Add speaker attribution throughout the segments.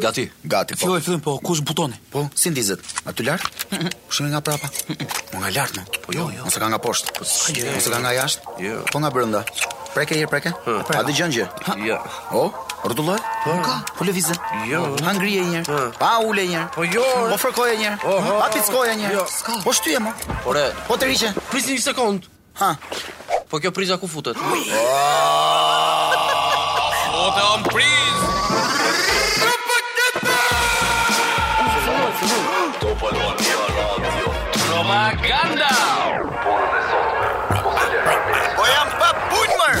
Speaker 1: Gati.
Speaker 2: Gati, po.
Speaker 3: Filloj, filloj, po ku është butoni?
Speaker 2: Po, si ndizet? Aty lart? Ku është nga prapa? Po nga lart, no. Po jo, jo. Mos e ka nga poshtë. Po si jo. Mos e ka nga jashtë?
Speaker 1: Jo.
Speaker 2: Po nga brenda. Preke një herë, preke. A dëgjon gjë?
Speaker 1: Jo.
Speaker 2: O, rrotulloje? Po ka. Po lëvize.
Speaker 1: Jo.
Speaker 2: Pa ngrije një herë. Pa ule një herë.
Speaker 1: Po jo.
Speaker 2: Po fërkoje një herë. Po pickoje një herë. Po shtyje më.
Speaker 1: Ore,
Speaker 2: po të riqe.
Speaker 1: Prisni një sekond.
Speaker 2: Ha.
Speaker 1: Po kjo priza ku futet?
Speaker 2: Po ta jap
Speaker 4: prizën. Këto po luan një radio. Propaganda.
Speaker 2: Por me sot. Po se lërë. Po jam
Speaker 3: pa punë more.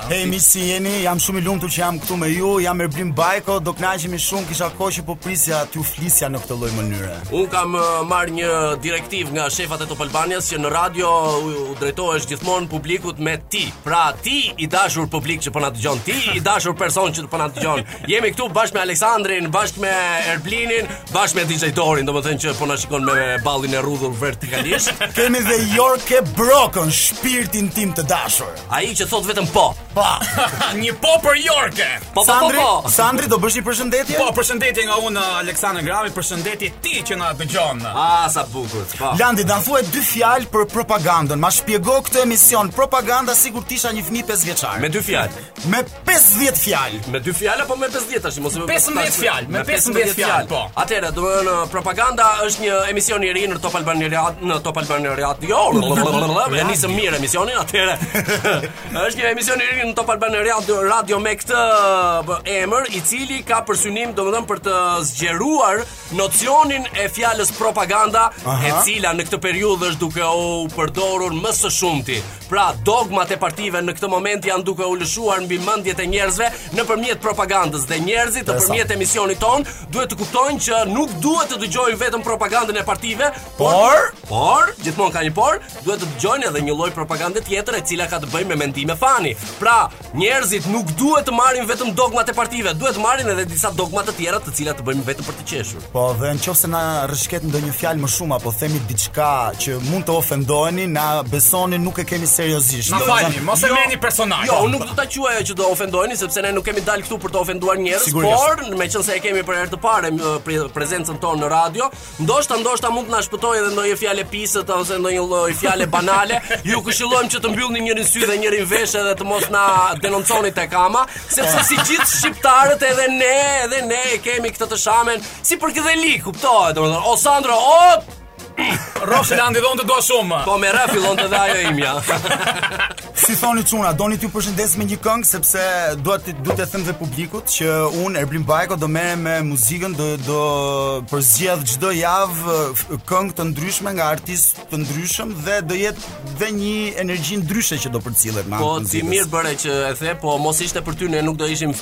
Speaker 2: Hej miq si jeni, jam shumë i lumtur që jam këtu me ju, jam Erblin Bajko, do kënaqemi shumë, kisha kohë që po prisja t'ju flisja në këtë lloj mënyre.
Speaker 4: Unë kam uh, marrë një direktivë nga shefat e Top Albanias që në radio u, u drejtohesh gjithmonë publikut me ti. Pra ti i dashur publik që po na dëgjon, ti i dashur person që po na dëgjon. Jemi këtu bashkë me Aleksandrin, bashkë me Erblinin, bashkë me DJ Dorin, domethënë që po na shikon me ballin e rrudhur vertikalisht.
Speaker 2: Kemi dhe Jorke Brokën, shpirtin tim të dashur.
Speaker 4: Ai që thotë vetëm po.
Speaker 2: Po.
Speaker 3: Një po për Jorke.
Speaker 4: Po, po, po,
Speaker 2: Sandri,
Speaker 4: po, po.
Speaker 2: Sandri do bësh një përshëndetje?
Speaker 3: Po, përshëndetje nga unë Aleksandër Grami, përshëndetje ti që na dëgjon.
Speaker 4: Ah, sa bukur. Po.
Speaker 2: Landi, na thuaj dy fjalë për propagandën. Ma shpjego këtë emision propaganda sikur të isha një fëmijë 5 vjeçar.
Speaker 4: Me dy fjalë.
Speaker 2: Me 50 fjalë.
Speaker 4: Me dy fjalë apo me 50 tash, mos e bëj.
Speaker 3: 15 fjalë, me 15 fjalë. Po.
Speaker 4: Atëherë, do të uh, propaganda është një emision i ri në Top Albania Radio, në Top Albania Radio. Jo, e nisëm mirë emisionin atëherë. Është një emision i ri në Top Albania Radio, radio me këtë uh, emër, i cili ka për synim domethënë për të zgjeruar nocionin e fjalës propaganda, e cila në këtë periudhë është duke u përdorur më së shumti. Pra, dogmat e partive në këtë moment janë duke u lëshuar mbi mendjet e njerëzve nëpërmjet propagandës dhe njerëzit nëpërmjet emisionit tonë duhet të kuptojnë që nuk duhet të dëgjojnë vetëm propagandën e partive,
Speaker 2: por
Speaker 4: por gjithmonë ka një por, duhet të dëgjojnë edhe një lloj propagande tjetër e cila ka të bëjë me mendime fani. Pra, Njerëzit nuk duhet të marrin vetëm dogmat e partive, duhet të marrin edhe disa dogma të tjera të cilat të bëjnë vetëm për të qeshur.
Speaker 2: Po, dhe në qoftë se na rrëshket ndonjë fjalë më shumë apo themi diçka që mund të ofendoheni, na besoni nuk e kemi seriozisht.
Speaker 3: Na
Speaker 2: jo,
Speaker 3: falni, mos e jo, merrni personale.
Speaker 4: Jo, unë nuk do ta quaja që do ofendoheni sepse ne nuk kemi dalë këtu për të ofenduar njerëz, por meqenëse e kemi për herë të parë prezencën tonë në radio, Ndoshta ndoshta mund të na shpëtojë edhe ndonjë fjalë e pisët ose ndonjë lloj fjale banale. Ju këshillojmë që të mbyllni njërin sy dhe njërin vesh edhe të mos na denonconi tek AMA, sepse si gjithë shqiptarët edhe ne, edhe ne e kemi këtë të sharmen si përkëdheli, kuptohet, domethënë, o Sandro, o
Speaker 3: Rosi Landi do të dua shumë.
Speaker 4: Po me ra fillon dhe ajo imja.
Speaker 2: Si thoni çuna, doni t'ju përshëndes me një këngë sepse duhet të duhet të them dhe publikut që un Erblin Bajko do merrem me muzikën do do përzgjedh çdo javë këngë të ndryshme nga artistë të ndryshëm dhe do jetë dhe një energji ndryshe që do përcillet me anë të muzikës.
Speaker 4: Po ti mirë bëre që e the, po mos ishte për ty ne nuk do ishim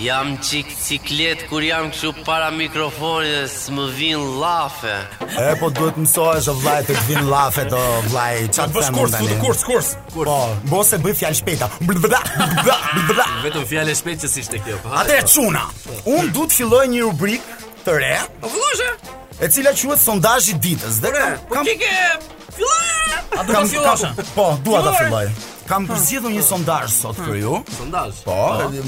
Speaker 5: Jam çik siklet kur jam këshu para mikrofonit e s'më vijnë llafe.
Speaker 2: E po duhet mësohesh o vëllai të të vijnë llafet o vëllai. Ça
Speaker 3: të
Speaker 2: bësh
Speaker 3: kurs, futu kurs, kurs.
Speaker 2: Po, bo se bëj fjalëshpejta. Blbla, blbla, blbla.
Speaker 4: Vetëm fjalëshpejtë që s'ishte kjo. Po,
Speaker 2: Atëherë çuna, unë du të filloj një rubrikë të re.
Speaker 4: Po, filloje.
Speaker 2: E cila quhet sondazhi i ditës. Dhe
Speaker 4: po,
Speaker 2: kam,
Speaker 4: kam... Po,
Speaker 3: A do ta fillosh?
Speaker 2: Po, dua ta filloj. Kam përzgjedhur një sondazh sot për ju. Hmm.
Speaker 4: Sondazh.
Speaker 2: Po,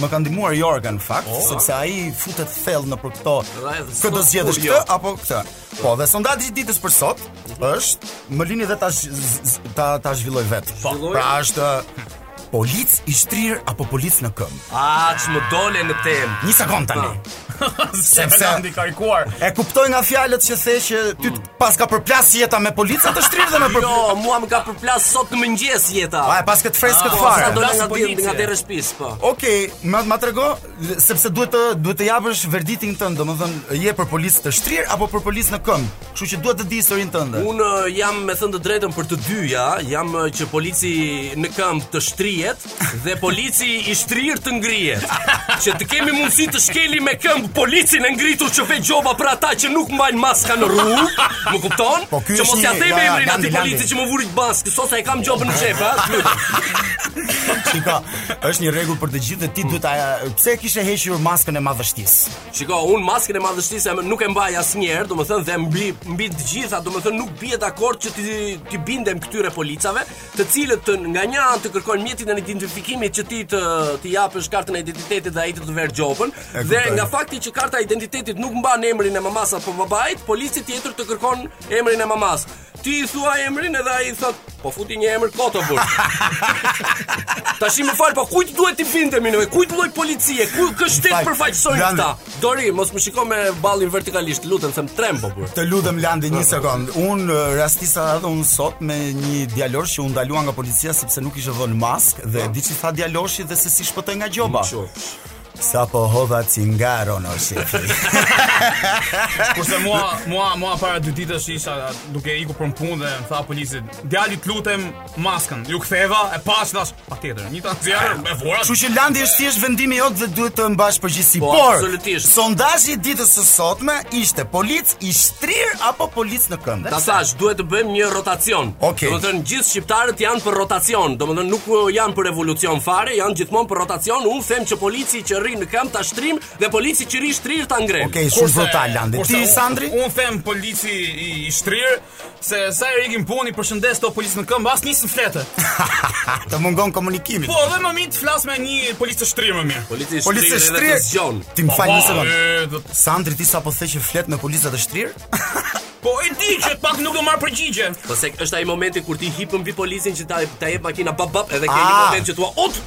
Speaker 2: më ka ndihmuar Jorga në fakt, Po. sepse ai futet thellë nëpër këto.
Speaker 4: Rreth,
Speaker 2: Kë do
Speaker 4: sot,
Speaker 2: zgjedhësh këtë
Speaker 4: jo.
Speaker 2: apo këtë? Po, dhe sondazhi i ditës për sot është më lini dhe ta zh- z- ta ta zhvilloj vetë. Po, Zhvilloje. pra është Polic i shtrirë apo polic në këmbë?
Speaker 4: Ah, që më dole në temë.
Speaker 2: Një sekondë tani. Sepse
Speaker 3: kam dikarkuar.
Speaker 2: E kuptoj nga fjalët që the që ty mm. paska përplas jeta me polica të shtrirë dhe me përplas.
Speaker 4: Jo, mua më ka përplas sot në mëngjes jeta.
Speaker 2: Ah, paske të freskët
Speaker 3: ah,
Speaker 2: fare.
Speaker 4: Sa
Speaker 3: dola
Speaker 4: nga dera e shtëpisë, po.
Speaker 2: Okej, okay, më më trego Sepse duhet të duhet të japësh verdiktin tënd, domethënë je për polic të shtrirë apo për polic në këmbë. Kështu që dua të di historinë tënde.
Speaker 4: Unë eh, jam me thënë të drejtën për të dyja, jam eh, që polici në këmbë të shtrihet dhe polici i shtrirë të ngrihet. Që të kemi mundësi të shkelim me këmbë policin e ngritur që vë gjoba për ata që nuk mbajnë maska në rrugë. Më kupton?
Speaker 2: Po,
Speaker 4: që mos ia them emrin atij polici që më vuri të baskë, sot sa e kam gjobën në xhep, ha?
Speaker 2: Shiko, Është një rregull për të gjithë dhe ti duhet ta pse kishe hequr maskën e madhështisë.
Speaker 4: Shiko, un maskën e madhështisë nuk e mbaj asnjëherë, domethënë dhe mbi mbi të gjitha, domethënë nuk bie dakord që t'i t'i bindem këtyre policave, të cilët të, nga një anë të kërkojnë mjetin e identifikimit që ti të të japësh kartën e identitetit dhe ai të të vërë
Speaker 2: gjobën,
Speaker 4: dhe nga fakti që karta e identitetit nuk mban emrin e mamasë apo babait, polici tjetër të kërkon emrin e mamasë. Ti i thua emrin edhe ai thotë, po futi një emër kot o burrë. Tash më fal, po kujt duhet t'i bindemi ne? Kujt lloj policie? Kë kë shtet përfaqësojnë këta? Dori, mos më shiko me ballin vertikalisht, lutem, se më tremb o burrë.
Speaker 2: Të lutem Landi një sekondë. Un rastisa edhe un sot me një djalosh që u ndalua nga policia sepse nuk kishte vënë maskë dhe di ç'i tha djaloshi dhe se si shpëtoi nga gjoba. Sapo hodha cigaren o shefi
Speaker 3: Kurse mua, mua, mua para dy ditësh isha duke iku për në punë dhe më tha polici djali të lutem maskën, iu ktheva e pas dash Patjetër, një të anëzjarë me vora
Speaker 2: Kshu që Landi është thjesht vendimi jot dhe duhet të mbash përgjegjësi
Speaker 4: po,
Speaker 2: Por,
Speaker 4: absolutisht.
Speaker 2: sondazhi i ditës së sotme ishte polic i shtrir apo polic në këmbë.
Speaker 4: Ta thashë, duhet të bëjmë një rotacion.
Speaker 2: Okay.
Speaker 4: Domethënë gjithë shqiptarët janë për rotacion. Domethënë nuk janë për revolucion fare, janë gjithmonë për rotacion. Unë them që polici që rri në këmbë ta shtrijmë dhe polici që rri shtrir ta ngremë.
Speaker 2: Okej, okay, shumë brutal Landi. Ti Sandri?
Speaker 3: Unë them polici i, i shtrir Se sa e rikim puni për shëndes të polici në këmbë, asë njësë në fletë.
Speaker 2: të mungon komunikimi.
Speaker 3: Po, dhe më mirë të flas me një polic të shtrirë më mirë.
Speaker 2: Polic të
Speaker 4: shtrirë
Speaker 2: edhe
Speaker 4: të zgjonë.
Speaker 2: Ti më fal një
Speaker 3: sekondë.
Speaker 2: Sandri, ti sapo the që flet me polic të shtrirë?
Speaker 3: Po e di që pak nuk do marr përgjigje.
Speaker 4: Po se është ai momenti kur ti hip mbi policin që ta ta jep makina bap bap edhe ke një
Speaker 2: ah.
Speaker 4: moment që thua ot.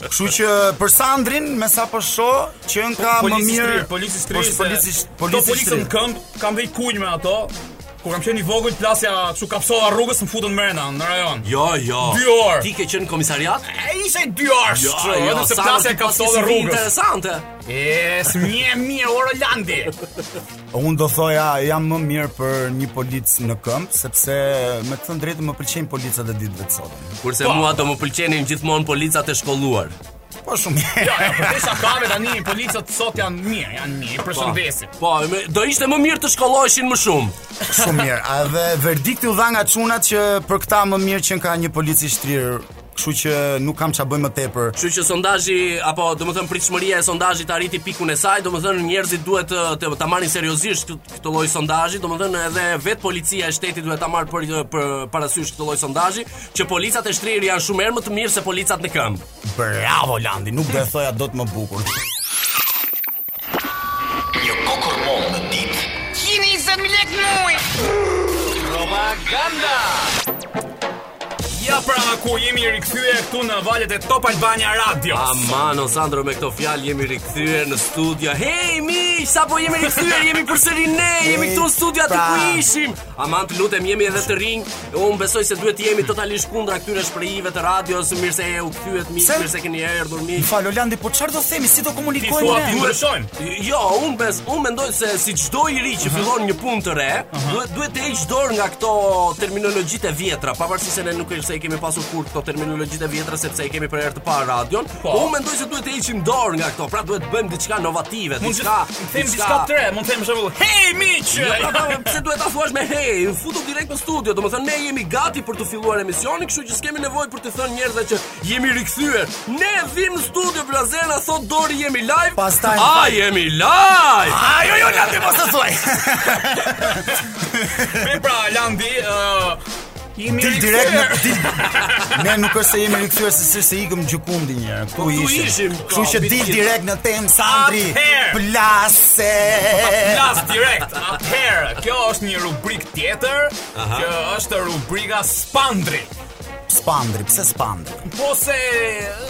Speaker 2: Kështu
Speaker 4: që
Speaker 2: për Sandrin, me sa po shoh, qenka më mirë
Speaker 3: polici i
Speaker 2: shtrirë.
Speaker 3: Po
Speaker 2: polici polici polici
Speaker 3: në këmbë, kam e kunj me ato. Kur kam qenë i vogël, plasja kështu kapsolla rrugës, më futën mrena në rajon.
Speaker 4: Jo, jo.
Speaker 3: Dy orë.
Speaker 4: Ti ke qenë në komisariat?
Speaker 3: E isha i dy orë.
Speaker 4: Jo, jo,
Speaker 3: jo, se plasja
Speaker 4: kapsolla
Speaker 3: rrugës.
Speaker 4: Interesante.
Speaker 3: E, shumë mirë, ore Landi.
Speaker 2: Unë do thoja jam më mirë për një polic në këmbë, sepse me të thënë të drejtën më pëlqejnë policat e ditëve të sotme.
Speaker 4: Kurse mua do më pëlqenin gjithmonë policat e shkolluar.
Speaker 2: Po shumë mirë.
Speaker 3: Ja, përtej shakave tani policat sot janë mirë, janë mirë, i përshëndesim.
Speaker 4: Po, me- do ishte më mirë të shkolloheshin më shumë.
Speaker 2: Shumë mirë. A dhe verdikti u dha nga çunat që për këta më mirë qenka një polic i shtrirë Kështu që nuk kam ça bëj më tepër.
Speaker 4: Kështu që sondazhi apo domethënë pritshmëria e sondazhit arriti pikun e saj, domethënë njerëzit duhet ta marrin seriozisht këtë lloj sondazhi, domethënë edhe vetë policia e shtetit duhet ta marrë për, për parasysh këtë lloj sondazhi, që policat e shtrirë janë shumë herë më të mirë se policat në këmbë.
Speaker 2: Bravo Landi, nuk do e thoja dot më bukur.
Speaker 1: Një kokërr mollë në ditë.
Speaker 6: Ki 20 mijë lekë në muaj. Propaganda.
Speaker 3: Ja pra ku jemi rikthyer këtu në valët e Top Albania Radio.
Speaker 4: Aman o Sandro me këto fjalë jemi rikthyer në studio. Hey miq, sapo jemi rikthyer, jemi përsëri ne, jemi këtu në studio aty
Speaker 2: pra.
Speaker 4: ku ishim. Aman të lutem jemi edhe të rinj, e unë besoj se duhet të jemi totalisht kundra këtyre shprehjeve të radios, mirë se u kthyet miq, mirë se keni
Speaker 2: ardhur
Speaker 4: miq.
Speaker 2: Fal o Landi, po çfarë do themi, si do komunikojmë ne?
Speaker 3: Ti thua shojmë.
Speaker 4: Jo, unë bes, unë mendoj se si çdo i ri që fillon një punë të re, duhet duhet të heqë dorë nga këto terminologjitë e vjetra, pavarësisht se ne nuk është se i kemi pasur kurrë këto terminologjitë e vjetra sepse e kemi për herë të parë radion, Po. po unë mendoj se duhet të heqim dorë nga këto, pra duhet të bëjmë diçka inovative, diçka,
Speaker 3: them diçka të re, mund të them për shembull, "Hey miq!"
Speaker 4: Jo, pra, pra, pra, pse duhet ta thuash me hey, futu direkt në studio, domethënë ne jemi gati për të filluar emisionin, kështu që s'kemi nevojë për t'i thënë njerëzve që jemi rikthyer. Ne vijmë në studio, Blazerna thotë Dori jemi live.
Speaker 2: Pastaj
Speaker 4: a jemi live.
Speaker 2: A jo jo, ja ti mos e thuaj.
Speaker 3: Me pra Landi, ë Jemi
Speaker 2: dil direkt në dil. Ne nuk është se jemi rikthyer se s'është se ikëm gjëkundi ne. Po,
Speaker 4: ku
Speaker 2: ishim? Kështu që dil direkt në temë Sandri. Plase.
Speaker 3: Plase direkt. Atëherë, kjo është një rubrikë tjetër, që është rubrika Spandri.
Speaker 2: Spandri, pse Spandri?
Speaker 3: Po se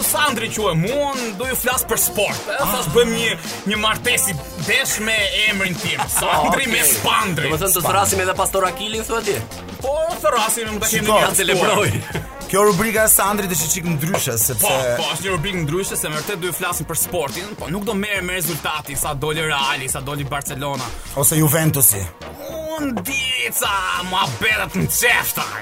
Speaker 3: Sandri quhem unë, do ju flas për sport. Edhe ah. tash bëjmë një një martesë desha me emrin tim. Sandri ah, okay. me Spandri.
Speaker 4: Do të thënë të thrasim edhe pastor Akilin thua ti?
Speaker 3: Po, thërrasim, nuk ta kemi
Speaker 2: Shiko,
Speaker 3: një
Speaker 4: celebroj.
Speaker 2: Kjo rubrika e Sandrit është çik ndryshe sepse
Speaker 3: Po, po, është një rubrikë ndryshe se vërtet do të flasim për sportin, po nuk do merrem me rezultatin sa doli Reali, sa doli Barcelona
Speaker 2: ose Juventusi.
Speaker 3: Unë di ca mbrapaskena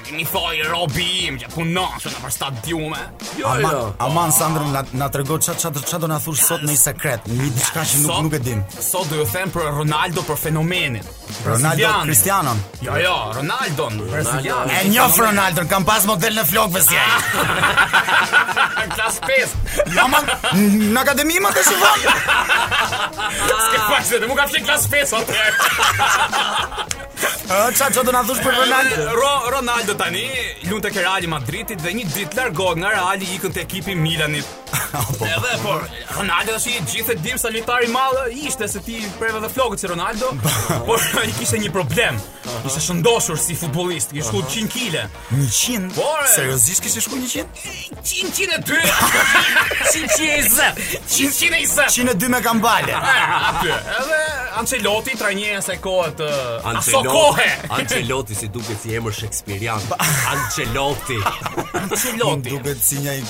Speaker 3: që m'i thotë robi im që punon nëpër stadiume
Speaker 4: jo,
Speaker 2: Aman,
Speaker 4: jo.
Speaker 2: aman Sandro, na, na trego ça, ça, ça do na thuash sot një sekret Një diçka që nuk, nuk e dim
Speaker 3: Sot do ju them për Ronaldo për fenomenin
Speaker 2: Ronaldo Cristiano.
Speaker 3: Jo, jo, Ronaldo. Brasilian.
Speaker 2: E njoh Ronaldo, kam pas modelin e flokëve si ai.
Speaker 3: Klasë 5.
Speaker 2: Jo, ma, në akademi më të shuvon.
Speaker 3: Ske pas, dhe mu ka flik klasë 5 atë.
Speaker 2: Ë, ça ça do të na thuash për Ronaldo?
Speaker 3: Ro, Ronaldo tani luante tek Real Madridi dhe një ditë largohet nga Reali ikën te ekipi i Milanit. Edhe po Ronaldo të gjithë e dimë sa lojtar i madh ishte se ti preve dhe flokët si Ronaldo, por ai kishte një problem. Ishte shëndoshur si futbollist, kishte shkuar 100 kg.
Speaker 2: 100?
Speaker 3: Po,
Speaker 2: seriozisht kishte shkuar 100?
Speaker 3: 102.
Speaker 4: 120.
Speaker 3: 120.
Speaker 2: 102 me kambale.
Speaker 3: Aty. Edhe Ancelotti trajneri i asaj kohe të
Speaker 4: Ancelotti. Ancelotti si duket si emër shekspirian. Ancelotti.
Speaker 3: Ancelotti
Speaker 2: duket si një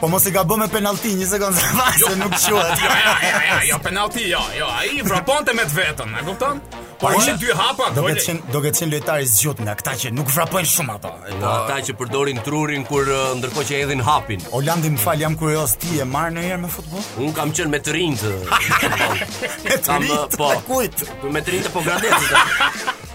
Speaker 3: Po mos e ka
Speaker 2: bë me penalti, një sekondë se pastaj se nuk quhet.
Speaker 3: Jo, jo, jo, jo, jo, penalti, jo, jo, ai vraponte me të vërtetë, e kupton?
Speaker 2: Po
Speaker 3: ai dy hapa
Speaker 2: do ketë qenë do ketë qenë lojtar i zgjut nga këta që nuk vrapojnë shumë ato.
Speaker 4: Po ata që përdorin trurin kur ndërkohë që hedhin hapin.
Speaker 2: Rolandi më fal, jam kurioz ti je marrë ndonjëherë me futboll?
Speaker 4: Un kam qen me të rinjtë.
Speaker 2: Me të rinjtë.
Speaker 4: Po.
Speaker 2: Kujt?
Speaker 3: Me të rinjtë e
Speaker 4: Pogradecit.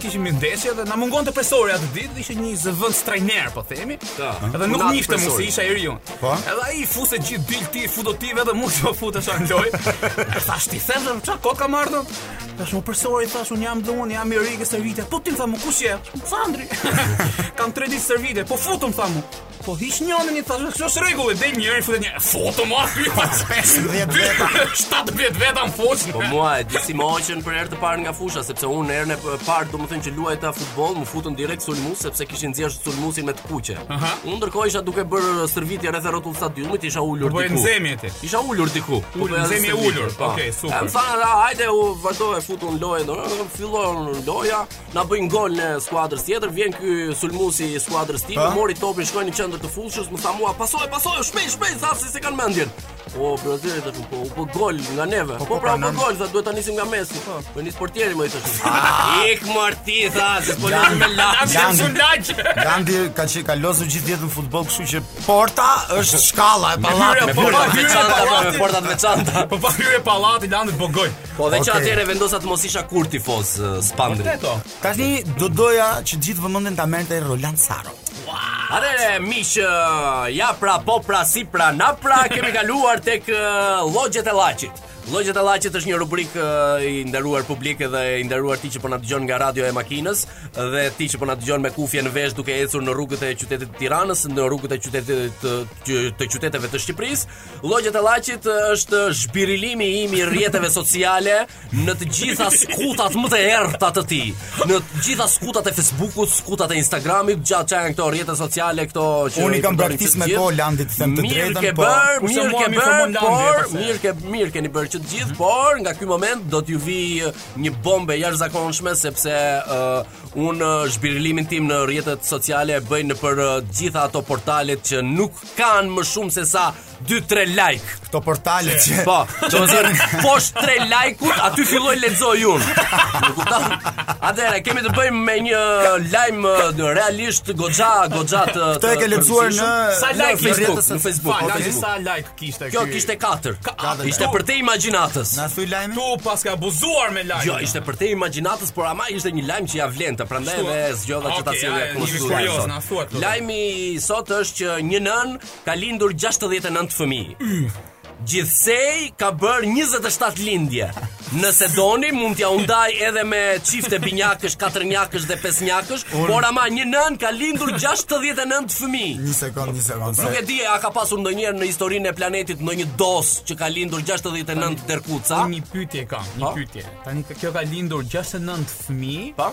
Speaker 3: Kishim një ndeshje dhe na mungonte profesori atë ditë, dhe ishte një zëvendës trajner, po themi.
Speaker 4: Ta. Po.
Speaker 3: Edhe nuk më
Speaker 4: njihte
Speaker 3: se isha i ri unë.
Speaker 2: Po.
Speaker 3: Edhe ai i fuste gjithë dil ti, futu ti edhe mua s'më fuste në lojë. E thash ti thënë çka kot ka marrë do. Thash o profesor i thash un jam dhe un, jam i ri në stërvitje. Po ti më tha kush je? Sandri. Kam 3 ditë stërvitje, po futu më tha. Po hiç ai nuk e di thash kjo është rregull, del një herë futet një futu më aty.
Speaker 2: 50 veta,
Speaker 3: 70 veta në fushë.
Speaker 4: Po mua e di si më hoqën për herë të parë nga fusha sepse unë herën e parë domethënë që luajta futboll, më futën direkt sulmus sepse kishin nxjerrë sulmusin me të kuqe. Unë ndërkohë isha duke bërë stërvitje rreth rrotull stadiumit, isha ulur diku.
Speaker 3: Po e nxemi atë.
Speaker 4: Isha ulur diku. Po
Speaker 3: e
Speaker 4: nxemi
Speaker 3: ulur.
Speaker 4: Po.
Speaker 3: Okej, super.
Speaker 4: Më thanë, hajde ore futu në lojë, fillon loja. Na bëjnë gol në skuadrës tjetër, vjen ky sulmuesi i skuadrës time,
Speaker 2: pa?
Speaker 4: mori topin, shkoi në qendër të fushës, më tha mua, pasoj, pasoj, shpejt, shpejt, sa s'e kanë mendjen. O brother, u bo, u bo gol nga neve. Po,
Speaker 2: po,
Speaker 4: po
Speaker 2: pra,
Speaker 4: u
Speaker 2: bo
Speaker 4: gol, sa duhet ta nisim nga mesi. Po, po nis portieri më i tash. Ah. Ik Marti, sa se po nis me
Speaker 3: lag.
Speaker 2: Landi ka që ka lozur gjithë jetën futboll kështu, që porta është shkalla e pallatit.
Speaker 3: Po
Speaker 4: pa hyrë pallatit,
Speaker 3: porta
Speaker 4: të veçanta.
Speaker 3: Po pa hyrë pallatit, Landi po gol.
Speaker 4: Po dhe okay.
Speaker 2: që
Speaker 4: atëre vendosa të mos isha kurrë tifoz uh, Spandri.
Speaker 3: Vërteto.
Speaker 2: Tani do doja që gjithë vëmendjen ta merrte Roland Saro.
Speaker 4: Atëre miq, uh, ja pra po pra si pra na pra kemi kaluar tek uh, llogjet e Llaçit. Llogjet e Llaçit është një rubrikë uh, i nderuar publik dhe i nderuar ti që po na dëgjon nga radio e makinës dhe ti që po na dëgjon me kufje në vesh duke ecur në rrugët e qytetit të Tiranës, në rrugët e qytetit të, të qyteteve të Shqipërisë. Llogjet e Llaçit është zhbirilimi im i rrjeteve sociale në të gjitha skutat më të errta të tij. Në të gjitha skutat e Facebookut, skutat e Instagramit, ja ç'janë këto rrjete sociale këto që
Speaker 2: Unë kam
Speaker 4: praktikisht
Speaker 2: me kohë, Landi, të them të drejtën.
Speaker 4: Mirë ke
Speaker 2: po.
Speaker 4: bër, mirë ke bër, por mirë ke mirë keni bër që të gjithë, mhm. por nga ky moment do t'ju vijë një bombë e jashtëzakonshme sepse uh, unë zhbirilimin tim në rrjetet sociale e bëj nëpër të gjitha ato portalet që nuk kanë më shumë se sa 2-3 like.
Speaker 2: Këto portale që
Speaker 4: Po, domethënë poshtë 3 like-ut, aty filloj e lexoj unë. Më kupton? Atëherë kemi të bëjmë me një lajm eh, realisht goxha, goxha të
Speaker 2: Këtë e ke lexuar në
Speaker 3: Sa
Speaker 2: në
Speaker 3: like ishte?
Speaker 4: Facebook, në Facebook,
Speaker 3: Sa
Speaker 4: po,
Speaker 3: like-
Speaker 4: Facebook.
Speaker 3: Sa like kishte
Speaker 4: Kjo
Speaker 3: ky?
Speaker 4: kishte 4.
Speaker 3: Katër
Speaker 4: Ishte like. përtej imagjinatës.
Speaker 2: na thuj lajmin.
Speaker 3: Tu paska abuzuar me like.
Speaker 4: Jo, ishte përtej imagjinatës, por ama ishte një lajm që ia vlente, prandaj
Speaker 3: Kështu,
Speaker 4: edhe e zgjodha që ta
Speaker 3: okay,
Speaker 4: sjellja
Speaker 3: ja, kush
Speaker 4: është,
Speaker 3: kurioz,
Speaker 4: lajmi.
Speaker 3: na
Speaker 4: Lajmi i sot është që një nënë ka lindur 69 fëmijë. Mm. Gjithsej ka bërë 27 lindje. Nëse doni, mund t'jua ndaj edhe me çifte binjakësh, katërnjakësh dhe pesënjakësh, Un... por ama një nënë ka lindur 69 fëmijë.
Speaker 2: Një sekond, një sekond.
Speaker 4: Nuk e di a ka pasur ndonjëherë në historinë e planetit ndonjë dosë që ka lindur 69 derkuca.
Speaker 3: Një pyetje kam, një pyetje. Tani kjo ka lindur 69 fëmijë.
Speaker 4: Po.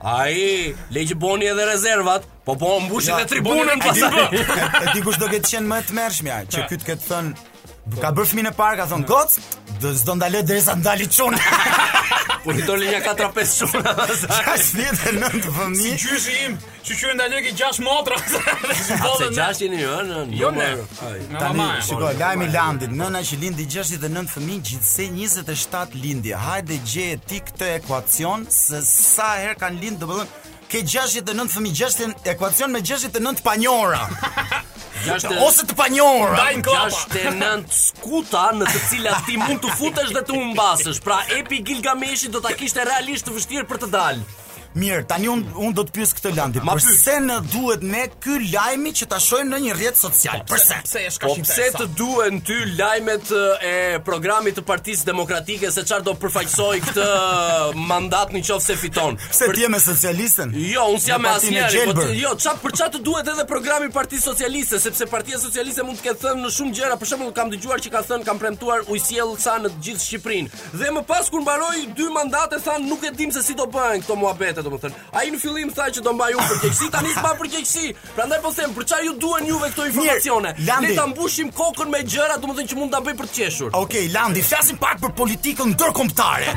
Speaker 4: Ai, le që bon edhe rezervat, po po
Speaker 2: mbushit
Speaker 4: edhe
Speaker 2: tribuna
Speaker 4: pasaj.
Speaker 2: E di kush do ketë qenë më e tmerrshmja që ky të ketë thënë ka bërë fëmin e parë, ka thënë gocë, do s'do ndaloj derisa t'dali çun.
Speaker 4: Po i doli nja 4-5 çuna.
Speaker 2: Gjashtëdhjetë e nëntë fëmi.
Speaker 3: Si gjyshi im, që s'u ndal ke 6 motra.
Speaker 4: Po të gjashtë jeni jo, në
Speaker 3: jo, numër.
Speaker 2: Tani, shiko, lajmi, Landi, nëna që lindi 69 fëmi, gjithsej 27 lindje. Hajde gjeje ti këtë ekuacion se sa herë kanë lind, domethënë ke 69 fëmijë, 60 ekuacion me 69 panjohura.
Speaker 4: Gjashtë
Speaker 2: ose të panjohura.
Speaker 3: Da n'kllapa.
Speaker 4: Gjashtëdhjetë e nëntë skuta në të cilat ti mund të futesh dhe të humbasësh. Pra Epi i Gilgameshit do ta kishte realisht të vështirë për të dalë.
Speaker 2: Mirë, tani unë un do të pyes këtë Landi.
Speaker 4: Ma pyes.
Speaker 2: Përse në duhet ne ky lajmi që ta shohim në një rrjet social? Po, përse?
Speaker 3: Pse është kaq
Speaker 4: po,
Speaker 3: interesant?
Speaker 4: Po pse të duhen ty lajmet e programit të Partisë Demokratike se çfarë do përfaqësoj këtë mandat në qoftë se fiton?
Speaker 2: Se
Speaker 4: për...
Speaker 2: ti je me socialistët?
Speaker 4: Jo, unë s'jam me asnjërin. Po, jo, çfarë për çfarë të duhet edhe programi i Partisë Socialiste, sepse Partia Socialiste mund të ketë thënë shumë gjëra, për shembull kam dëgjuar që ka thënë kam premtuar ujësjellësa në të gjithë Shqipërinë. Dhe më pas kur mbaroi dy mandate thanë nuk e dim se si do bëhen këto muhabete, domethënë. Ai në fillim tha që do mbaj unë përgjegjësi, tani s'mba përgjegjësi. Prandaj po them, për çfarë ju duhen juve këto informacione? Le ta mbushim kokën me gjëra, domethënë që mund ta bëj për të qeshur.
Speaker 2: Okej, okay, Landi, flasim pak për politikën ndërkombëtare.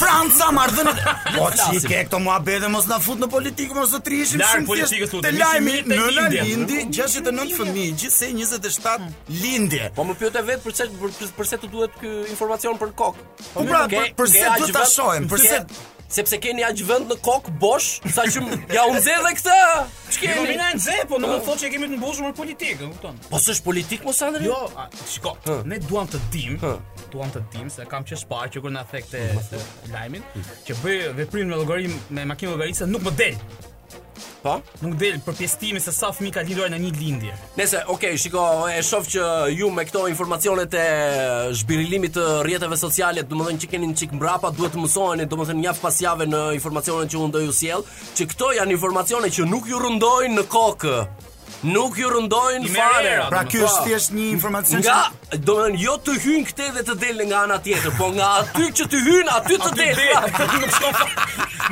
Speaker 2: Franca marrëdhënë. Po
Speaker 4: ç'i
Speaker 2: ke këto muhabete mos na fut në politikë, mos të
Speaker 3: prishim
Speaker 2: shumë. Larg
Speaker 3: politikës
Speaker 2: u
Speaker 3: të
Speaker 2: lajmi nëna lindi, 69 fëmijë, gjithsej 27 lindje.
Speaker 4: Po më pyete vetë përse përse të duhet ky informacion për kokë.
Speaker 2: Po, po pra,
Speaker 4: ke,
Speaker 2: përse do ta shohim? Përse
Speaker 4: sepse keni aq vend në kok bosh sa që ja u nxe dhe
Speaker 3: këtë.
Speaker 4: Ç'keni?
Speaker 3: Jo, na nxe, po nuk do të thotë që kemi të mbushur me politikë, e kupton?
Speaker 4: Po s'është politikë mo Sandri?
Speaker 3: Jo, shiko, ne duam të dim, duam të dim se kam që s'pari që kur na the këtë lajmin, që bëj veprim me llogari me makinë llogaritëse nuk më del.
Speaker 4: Po?
Speaker 3: Nuk del pjesëtimi se sa fëmijë ka lindur në një lindje.
Speaker 4: Nejse, ok, shiko, e shof që ju me këto informacionet e zhbirilimit të rrjeteve sociale, domethënë që jeni një çikë mbrapa, duhet të mësoheni, domethënë javë pas jave në informacionet që unë do ju sjell, që këto janë informacione që nuk ju rëndojnë në kokë. Nuk ju rëndojnë fare.
Speaker 2: Pra
Speaker 4: kjo
Speaker 2: është thjesht një informacion që
Speaker 4: domethënë jo të hyn këtej dhe të del nga ana tjetër, po nga aty që të hyn aty të del.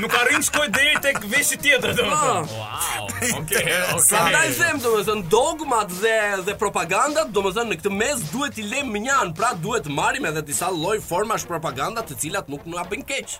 Speaker 3: Nuk arrin të shkoj deri tek veshi tjetër domethënë. Po. Wow. Okej, okej.
Speaker 4: Prandaj them domethënë dogmat dhe dhe propagandat domethënë në këtë mes duhet t'i lëmë mënjanë, pra duhet të marrim edhe disa lloj formash propaganda të cilat nuk na bëjnë keq.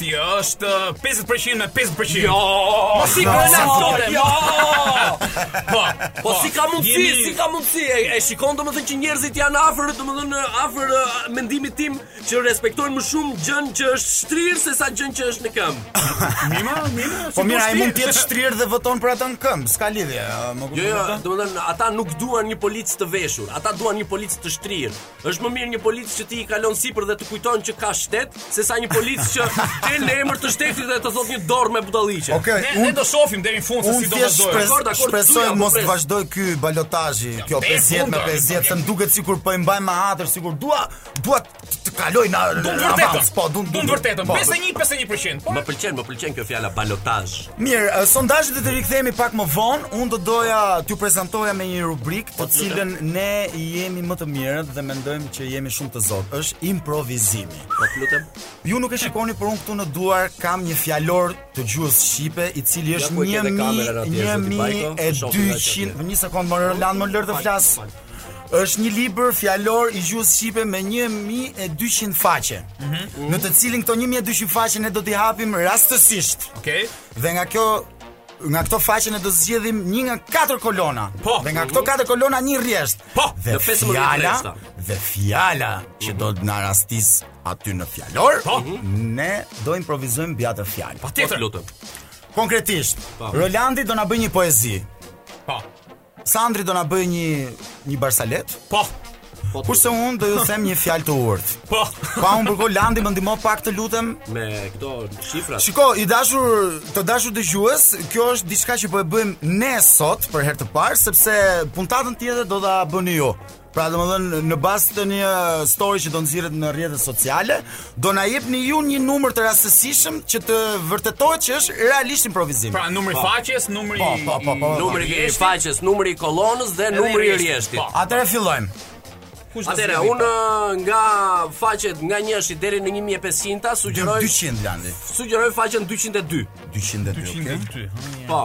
Speaker 2: Është
Speaker 3: 50% me 50%.
Speaker 4: Jo!
Speaker 3: Po si
Speaker 4: ka
Speaker 3: mundsi?
Speaker 4: Jo!
Speaker 3: Po,
Speaker 4: po, po si ka mundsi,
Speaker 3: jemi...
Speaker 4: si ka mundsi? E, e shikon domethënë që njerëzit janë afër, domethënë afër mendimit tim që respektojnë më shumë gjën që është shtrirë se sa gjën që është në këmbë.
Speaker 3: Mima, mima.
Speaker 2: Po mirë, ai mund të jetë shtrirë dhe voton për atë në këmbë, s'ka lidhje. Më
Speaker 4: kupton? Jo,
Speaker 2: jo,
Speaker 4: domethënë ata nuk duan një polic të veshur, ata duan një polic të shtrirë. Është më mirë një polic që ti i kalon sipër dhe të kujton që ka shtet, se sa një polic që del në emër të shtetit dhe të thot një dorë me budallallëqe.
Speaker 2: Okej,
Speaker 3: okay, ne,
Speaker 2: unë
Speaker 3: do shofim deri në fund se si do të
Speaker 2: bëjë.
Speaker 4: Unë thjesht
Speaker 2: shpresoj
Speaker 4: po
Speaker 2: mos të vazhdoj ky balotazhi, ja,
Speaker 3: kjo
Speaker 2: 50 me 50, se më duket sikur po i mbajmë me hatër, sikur dua, dua të kaloj në në vërtetë. Po, do
Speaker 3: të vërtetën. 51 po. 51%.
Speaker 4: Më pëlqen, më pëlqen kjo fjala balotazh.
Speaker 2: Mirë, eh, sondazhet do të rikthehemi pak më vonë. Unë do doja t'ju prezantoja me një rubrikë të po, cilën ne jemi më të mirët dhe mendojmë që jemi shumë të zotë. Është improvizimi.
Speaker 4: Po lutem.
Speaker 2: Ju nuk e shikoni, por unë këtu në duar kam një fjalor të gjuhës shqipe, i cili është 1200, një sekondë, Rolandi, më lër të flas. është një libër fjalor i gjuhës shqipe me 1200 faqe, mm -hmm. në të cilin këto 1200 faqe ne do t'i hapim rastësisht.
Speaker 3: Okej. Okay.
Speaker 2: Dhe nga kjo nga këto faqe ne do të zgjedhim një nga katër kolona.
Speaker 3: Po.
Speaker 2: Dhe nga këto mhm. katër kolona një rresht.
Speaker 3: Po.
Speaker 2: Dhe fjala, dhe fjala që do të na rastisë aty në fjalor,
Speaker 3: po.
Speaker 2: ne do improvizojmë mbi atë fjalë.
Speaker 4: Patjetër,
Speaker 3: po,
Speaker 4: lutem.
Speaker 2: Konkretisht, po. Rolandi do na bëjë një poezi.
Speaker 3: Po.
Speaker 2: Sandri do na bëjë një një barsaletë?
Speaker 3: Po.
Speaker 2: Po kurse unë do ju them një fjalë të urtë.
Speaker 3: Po.
Speaker 2: Pa unë për këto, Landi më ndihmo pak të lutem
Speaker 4: me këto shifrat.
Speaker 2: Shiko, i dashur, të dashur dëgjues, kjo është diçka që po e bëjmë ne sot për herë të parë sepse puntatën tjetër do ta bëni ju. Pra domethënë, në bazë të një story që do nxirret në rrjetet sociale, do na jepni ju një numër të rastësishëm që të vërtetohet që është realisht improvizim.
Speaker 3: Pra, numri i. Po. faqes, numëri...
Speaker 2: Pa, pa, pa, pa,
Speaker 4: numri i faqes, numri i kolonës dhe numri i rreshtit.
Speaker 3: Po.
Speaker 2: Atëherë fillojmë.
Speaker 3: Atëherë,
Speaker 4: unë nga faqet nga njëshi deri në 1500-ta sugjeroj
Speaker 2: 200 Landi.
Speaker 4: Sugjeroj faqen 202.
Speaker 2: 202.
Speaker 3: 202. Okay. Po.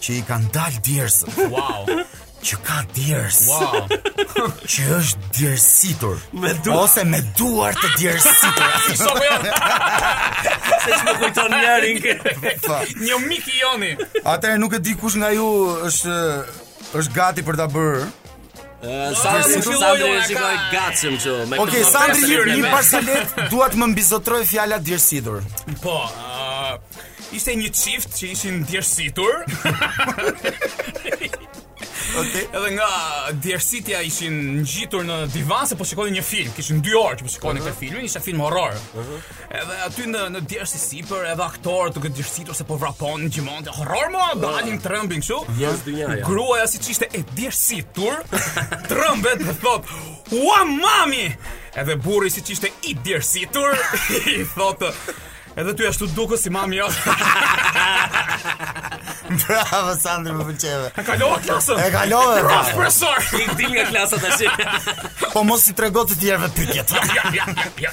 Speaker 2: që i kanë dalë djersët.
Speaker 3: Wow.
Speaker 2: Që ka djersë.
Speaker 3: Wow.
Speaker 2: që është djersitur.
Speaker 4: Me du...
Speaker 2: Ose me duar të djersitur.
Speaker 3: Sa po
Speaker 4: janë? Seç më kujton njerin kë.
Speaker 2: Po.
Speaker 3: Një mik i joni.
Speaker 2: Atëherë nuk e di kush nga ju është është gati për ta bërë
Speaker 4: Sandri
Speaker 3: si
Speaker 4: Sandri
Speaker 3: e
Speaker 4: shikoj
Speaker 3: të
Speaker 4: gatshëm kështu.
Speaker 2: Okej,
Speaker 4: okay,
Speaker 2: Sandri një, një barsaletë dua të më mbizotërojë fjala djersitur.
Speaker 3: Po, uh, ishte një çift që ishin djersitur.
Speaker 2: Okay.
Speaker 3: Edhe nga djersitja ishin ngjitur në divan se po shikonin një film, kishin 2 orë që po shikonin këtë filmin, ishte film horror. Uh -huh. Edhe aty në në djersë sipër edhe aktorët duke djersitur se po vraponin gjithmonë. Horror mo, dalin trembin kështu.
Speaker 4: Djersë dynjaja.
Speaker 3: Gruaja siç ishte e djersitur, trembet dhe thotë: "Ua mami!" Edhe burri siç ishte i djersitur, i thotë: "Edhe ty ashtu të duket, si mami jot."
Speaker 2: Bravo Sandri më pëlqeve.
Speaker 3: E kalova klasën.
Speaker 2: E kalove.
Speaker 3: pra.
Speaker 2: Rrofsh
Speaker 3: profesor.
Speaker 4: Ik dil nga klasa tash.
Speaker 2: Po mos i trego të tjerëve pyetjet.
Speaker 3: Ja, ja, ja, ja.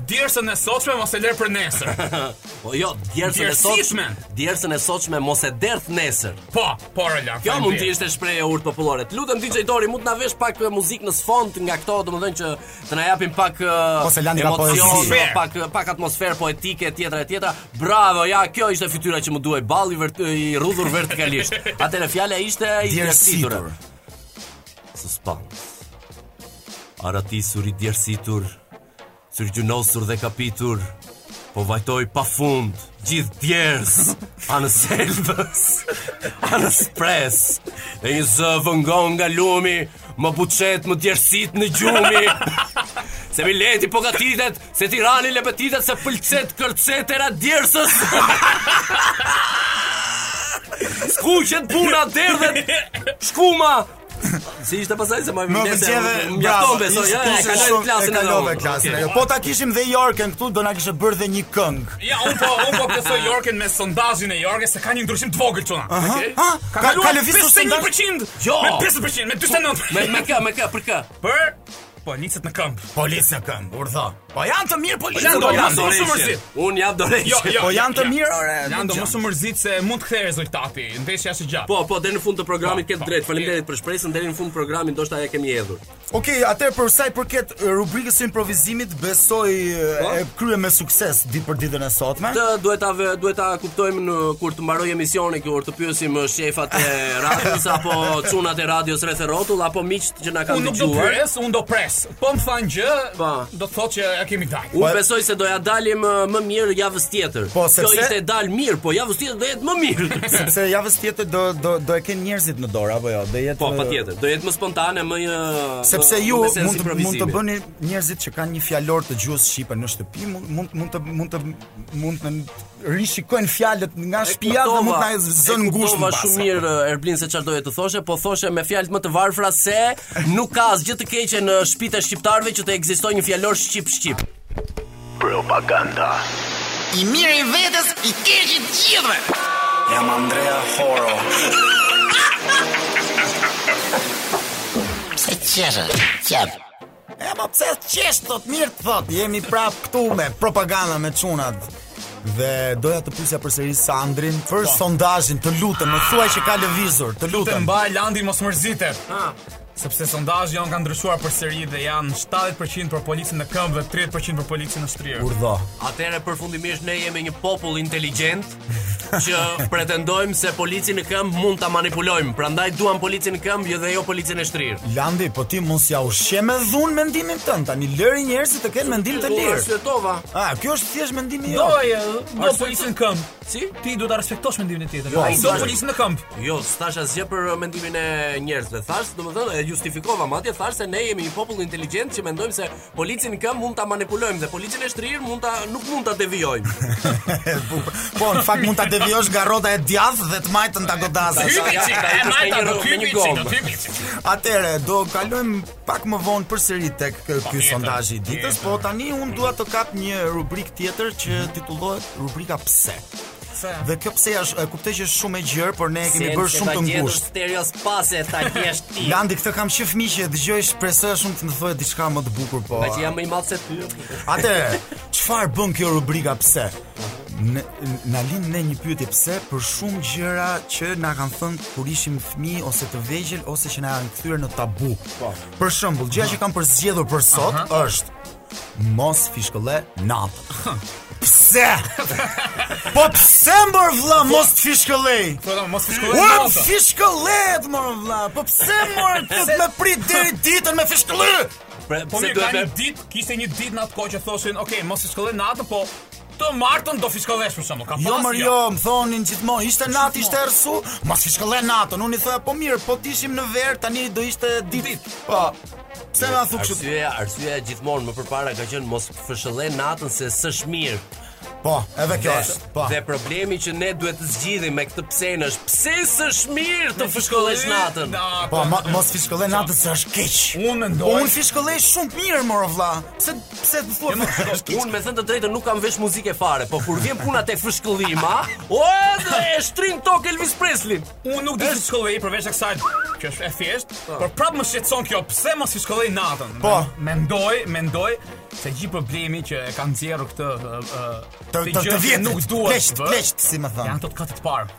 Speaker 3: Djersën e sotshme mos e lër për nesër.
Speaker 4: Po jo, djersën e sotshme. Djersën e sotshme mos e derdh nesër.
Speaker 3: Po, po ore la.
Speaker 4: Kjo mund të ishte shprehje e urtë popullore. Të lutem DJ Dori, mund të na vesh pak uh, muzikë në sfond nga këto, domethënë që të na japin pak
Speaker 2: uh, po
Speaker 4: emocion, pak uh, pak atmosferë poetike etj etj. Bravo, ja, kjo ishte fytyra që më duhej, balli vert i rrudhur vertikalisht. Atëherë fjala ishte i djersitur. Suspense. Arratisur i djersitur. Syrgjynosur dhe kapitur, po vajtoj pa fund, gjithë djersë, anës Elbës, anës Spreesë, e një zë vëngon nga lumi, më buçet, më djersit nga gjumi. Se mileti po gatitet, se tirani lepetitet, se pëlcet kërcet era e djersës. Skuqet puna derdhet, shkuma, Si ishte pas asaj se më
Speaker 2: vjen
Speaker 4: vetë.
Speaker 2: Më
Speaker 4: mjafton besoj, ja, e kaloj klasën
Speaker 2: e kalove klasën. Jo, po ta kishim dhe Jorken këtu do na kishte bërë dhe një këngë.
Speaker 3: Ja, un po un po besoj Jorken me sondazhin e Jorkes se ka një ndryshim të vogël çuna. Okej. Ka
Speaker 2: ka lëvizur
Speaker 3: 51%.
Speaker 4: Jo.
Speaker 3: Me 50%, me 49%.
Speaker 4: Me me kë, me kë, për kë?
Speaker 3: Për Policët në këmbë.
Speaker 2: Policë në këmbë, urdhëro. Po janë të mirë
Speaker 3: policët.
Speaker 2: Lando,
Speaker 3: mos
Speaker 2: u
Speaker 3: mos u mërzit.
Speaker 4: Un jap dorëheqje.
Speaker 3: Jo, jo,
Speaker 2: po janë të mirë, ore. Lando,
Speaker 3: mos u mërzit se mund të kthehet rezultati. Ndeshja është e gjatë.
Speaker 4: Po, po, deri në fund të programit
Speaker 3: po,
Speaker 4: ke
Speaker 3: të
Speaker 4: drejtë. Faleminderit për shpresën deri në fund të programit, ndoshta e kemi hedhur.
Speaker 2: Okej, atëherë për sa i përket rubrikës së improvizimit, besoj e kryem me sukses ditë për ditën e sotme.
Speaker 4: Të duhet ta duhet ta kuptojmë në kur të mbaroj emisioni, kur të pyesim shefat e radios apo çunat e radios rreth rrotull apo miqt që na kanë
Speaker 3: dëgjuar. Unë
Speaker 4: do
Speaker 3: pyes, unë do pres. Po më thanë gjë, pa.
Speaker 4: Po.
Speaker 3: do të thotë që ia kemi dalë.
Speaker 4: Unë po. besoj se do ia dalim uh, më mirë javën tjetër.
Speaker 2: Po, sepse...
Speaker 4: Kjo ishte dalë mirë, po javën tjetër do jetë më mirë.
Speaker 2: sepse javën tjetër do do do e kenë njerëzit në dorë apo jo? Do jetë
Speaker 4: Po, uh, patjetër. Do jetë më spontane, më një
Speaker 2: uh,
Speaker 4: Sepse
Speaker 2: ju mund të mund të bëni njerëzit që kanë një fjalor të gjuhës shqipe në shtëpi, mund mund të mund të mund të rishikojnë fjalët nga shtëpia dhe mund të na zënë ngushtë
Speaker 4: më
Speaker 2: pas.
Speaker 4: Shumë mirë eh, Erblin se çfarë doje të thoshe, po thoshe me fjalë më të varfra se nuk ka asgjë të keqe në shtëpitë e shqiptarëve që të ekzistojë një fjalor shqip shqip.
Speaker 1: Propaganda.
Speaker 6: I mirë i vetes, i keq i gjithëve.
Speaker 2: Jam Andrea Horo.
Speaker 6: Se qeshë, qeshë.
Speaker 2: E mo pse qesh, të thotë, mirë të thotë, jemi prap këtu me propaganda me çunat. Dhe doja të pyesja përsëri Sandrin për po. sondazhin, të lutem, më thuaj që ka lëvizur, të lutem.
Speaker 3: Të
Speaker 2: lutem,
Speaker 3: Landi, mos mërzitesh. Ha. Sepse sondazhi jonë kanë ndryshuar përsëri dhe janë 70% për policin në këmbë dhe 30% për policin e shtrirë.
Speaker 2: Urdhëro.
Speaker 4: Atëherë përfundimisht ne jemi një popull inteligjent. që pretendojmë se policin në këmbë mund ta manipulojmë. Prandaj duam policin në këmbë jo dhe jo policin e shtrirë.
Speaker 2: Landi, po ti mos ja ushqe me dhunë mendimin tënd. Tani lëri njerëzit të kenë mendim të lirë.
Speaker 4: Arsyetova.
Speaker 2: A, kjo është thjesht mendimi jot.
Speaker 3: Do, do policin në këmbë.
Speaker 4: Si?
Speaker 3: Ti duhet ta respektosh mendimin e tjetrit.
Speaker 4: Jo,
Speaker 3: Ai do policin në këmbë.
Speaker 4: Jo, s'thashë asgjë për uh, mendimin e njerëzve. Thashë, domethënë, e justifikova madje, thashë se ne jemi një popull inteligjent që mendojmë se Policin këmbë mund ta manipulojmë dhe policin e shtrirë mund ta nuk mund ta devijojmë.
Speaker 2: po, në fakt mund ta devijosh nga rrota e djathtë dhe të majtën ta
Speaker 4: godasë. Hypici,
Speaker 3: e majta do
Speaker 4: hypici,
Speaker 3: do hypici.
Speaker 2: Atëre, do kalojmë pak më vonë përsëri tek ky po, sondazhi i ditës, po tani unë dua të kap një rubrikë tjetër që titullohet rubrika pse. Dhe kjo pse-ja, e kuptoj që është shumë e gjerë, por ne e kemi bërë shumë të ngushtë.
Speaker 4: Stereo spase ta djesh ti.
Speaker 2: Landi këtë kam që fëmijë që dëgjoj shpresoj shumë të më thuash diçka më të bukur po.
Speaker 4: Meqë jam më i madh se ty.
Speaker 2: Atë, çfarë bën kjo rubrika pse? Në, na lind ne një pyetje pse për shumë gjëra që na kanë thënë kur ishim fëmijë ose të vegjël ose që na janë kthyer në tabu. Po. Për shembull, gjëja që kam përzgjedhur për sot Aha. është Mos fishkëlle natën. Pse? Po pse mor vlla po- mos fishkëllej?
Speaker 3: Po do mos
Speaker 2: fishkëllej.
Speaker 3: Po
Speaker 2: fishkëlle mor vlla. Po pse mor më prit deri ditën me fishkëllë?
Speaker 3: Po më
Speaker 4: kanë
Speaker 3: ditë, kishte një ditë natë kohë që thoshin, "Ok, mos fishkëlle natën, po Të martën do fishkëllesh për shembull. Ka
Speaker 2: jo,
Speaker 3: pas.
Speaker 2: Jo, jo, më thonin gjithmonë, ishte natë, ishte errësu, mos fishkëlle natën. Unë i thoja po mirë, po t'ishim në verë, tani do ishte ditë. Po. Pse na thu kështu?
Speaker 4: Arsyeja, arsyeja gjithmonë më përpara ka qenë mos fishkëlle natën se s'është mirë.
Speaker 2: Po, edhe kjo është. Po.
Speaker 4: Dhe problemi që ne duhet të zgjidhim me këtë pse-në është pse s'është mirë të fishkëllesh natën.
Speaker 2: Po, mos fishkëlle natën se është keq.
Speaker 3: Unë mendoj.
Speaker 2: Unë fishkëllej shumë mirë, mor vlla. Pse Pse të thua?
Speaker 4: Unë me thënë të drejtën nuk kam vesh muzike fare, po kur vjen puna tek fishkëllima, o edhe e shtrij n'tokë Elvis Presley.
Speaker 3: Unë nuk di të fishkëllej përveç kësaj që është e thjeshtë, po. por prapë më shqetëson kjo, pse mos fishkëlle natën?
Speaker 2: Po,
Speaker 3: mendoj, mendoj se gjithë problemi që e kanë nxjerrë këtë
Speaker 2: të të vjen
Speaker 3: nuk duhet.
Speaker 2: Pleqt, pleqt si më thon.
Speaker 3: Janë
Speaker 4: ata
Speaker 3: te kati i parë.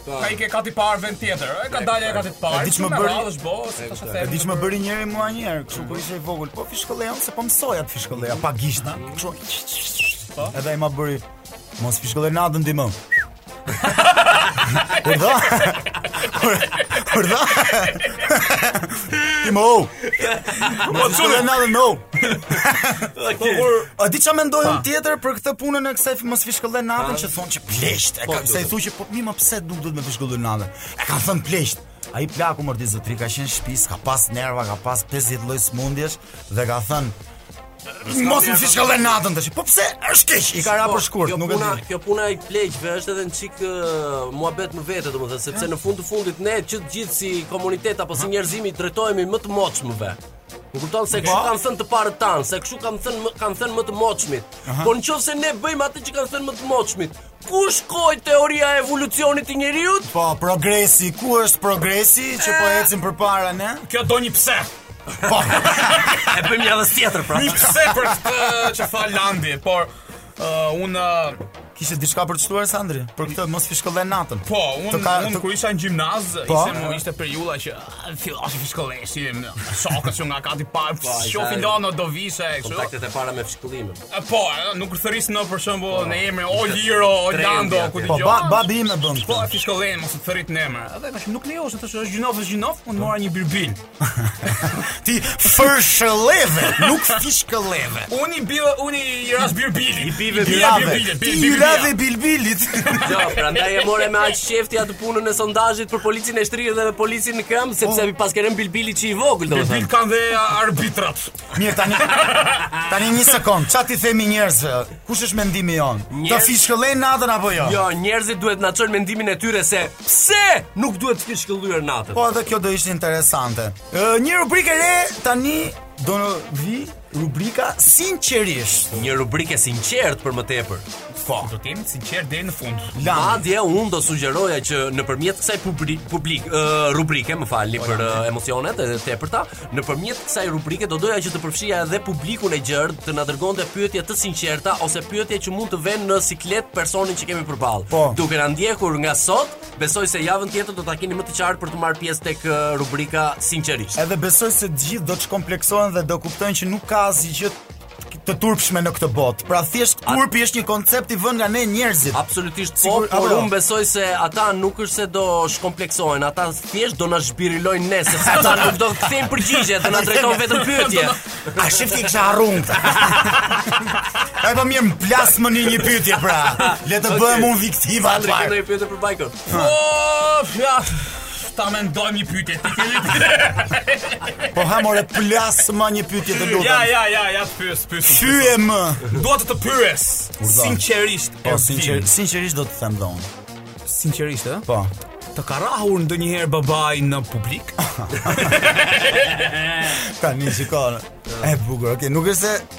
Speaker 3: Po. Ka ikë kati parë vend tjetër. Ai ka dalë ai kati parë.
Speaker 2: Diç më bëri. Diç më bëri njëri mua një herë, kështu kur isha i vogël. Po fishkëlleja, se po mësoja të fishkëlleja, pa gishta. Kështu.
Speaker 3: Po.
Speaker 2: Edhe ai më bëri mos fishkëlle natën ti më. Por do. Por do. Ti më. Po çunë natën më. Po kur a di çfarë mendoj unë tjetër për këtë punën e kësaj mos fishkëllën natën që thonë që pleqtë. E po, kush e thoshte po mi më pse nuk duhet me fishkëllën natën. E kanë thënë pleqtë. Ai plaku mor ti zotëri ka qenë në shtëpi, ka pas nerva, ka pas 50 lloj smundjesh dhe ka thënë Mos më fishkëllën natën tash. Po pse? Është keq. I ka ra për shkurt, nuk e di.
Speaker 4: Kjo puna e pleqve është edhe një çik muhabet më vete, domethënë, sepse në fund të fundit ne që të gjithë si komunitet apo si njerëzimi drejtohemi më të moçmëve. Më kupton se kështu kanë thënë të parët tanë, se kështu kanë thënë kanë thënë më të moçmit. Po nëse ne bëjmë atë që kanë thënë më të moçmit, ku shkoi teoria e evolucionit të njeriut?
Speaker 2: Po, progresi, ku është progresi që po ecim përpara ne?
Speaker 3: Kjo do një pse.
Speaker 2: Po.
Speaker 4: e bëjmë javën tjetër pra.
Speaker 3: Një pse për këtë që tha Landi, por Uh, unë uh,
Speaker 2: Kishe diçka për të shtuar Sandri? Për këtë mos fishkëllën natën.
Speaker 3: Po, unë
Speaker 2: të ka,
Speaker 3: unë
Speaker 2: të...
Speaker 3: kur isha në gjimnaz,
Speaker 2: po?
Speaker 3: ishte më ishte periudha që ah, fillonin fishkëllenin, shokët që nga kati parë,
Speaker 4: po,
Speaker 3: shofi lano do vishë e kështu.
Speaker 4: Kontaktet e para me
Speaker 3: fishkëllimin. Po, nuk thërrisnin për shembull po. në emrin o Liro, o Lando, ku dëgjoj.
Speaker 2: Po, babi më bën.
Speaker 3: Po, fishkëllën mos të thërrit në emër. Edhe nuk lejonte se thosh është gjynah, është gjynah, unë mora një birbil.
Speaker 2: Ti fërshëlleve, nuk fishkëlleve.
Speaker 3: Unë i bija, unë i rashë birbilit.
Speaker 4: I
Speaker 2: bija
Speaker 3: birbilit,
Speaker 2: ti i rave bilbilit.
Speaker 4: Jo, prandaj e more me aq qejf ti atë punën e sondazhit për policin e shtrirë dhe policin në këmbë, sepse i paske rën bilbilit që i vogël, domethënë.
Speaker 3: Bilbil kanë dhe arbitrat.
Speaker 2: Mirë tani. Tani një sekond, ça ti themi njerëzve? Kush është mendimi jonë? Njerz...
Speaker 4: Të
Speaker 2: fishkëllejnë natën apo jo?
Speaker 4: Jo, njerëzit duhet na çojnë mendimin e tyre se pse nuk duhet fishkëllyer natën.
Speaker 2: Po edhe kjo do ishte interesante. Ë një rubrikë e re tani do na vijë rubrika sinqerisht.
Speaker 4: Një rubrikë e sinqertë për më tepër.
Speaker 2: Po.
Speaker 3: Do të jemi të sinqertë deri në fund.
Speaker 4: Madje unë do sugjeroja që nëpërmjet kësaj publik, publik uh, rubrike, më falni okay. për uh, emocionet e tepërta, Nëpërmjet kësaj rubrike do doja që të përfshija edhe publikun e gjerë të na dërgonte pyetje të sinqerta ose pyetje që mund të vënë në siklet personin që kemi përballë.
Speaker 2: Po.
Speaker 4: Duke na ndjekur nga sot, besoj se javën tjetër do ta keni më të qartë për të marrë pjesë tek ë, rubrika sinqerisht.
Speaker 2: Edhe besoj se të gjithë do të shkompleksohen dhe do kuptojnë që nuk ka asgjë të turpshme në këtë botë. Pra thjesht turpi është një koncept i vënë nga ne njerëzit.
Speaker 4: Absolutisht po,
Speaker 2: sigur,
Speaker 4: por
Speaker 2: jo?
Speaker 4: unë besoj se ata nuk është se do shkompleksohen, ata thjesht do na zhbirilojnë ne, sepse ata nuk do të kthejnë përgjigje, do na drejtojnë vetëm pyetje.
Speaker 2: A shef ti kisha harruar këtë? Ai po mirë plasmëni një pyetje pra. Le të bëhem unë viktima atë.
Speaker 4: Le të bëjmë një pyetje për Bajkon.
Speaker 3: Po, ja. Ta mendojmë një pyetje, ti ke një
Speaker 2: Po ha more, plasma një pyetje të lutëm.
Speaker 3: Ja, ja, ja, ja, pyes, pyes.
Speaker 2: Pyetmë.
Speaker 3: Dua të të pyes, sinqerisht.
Speaker 2: Po, sinqer, sinqerisht do të them dhe unë.
Speaker 3: Sinqerisht, e?
Speaker 2: Po.
Speaker 3: Të ka rahur ndonjëherë babai në publik?
Speaker 2: Tani shikon, e bukur, oke, nuk është se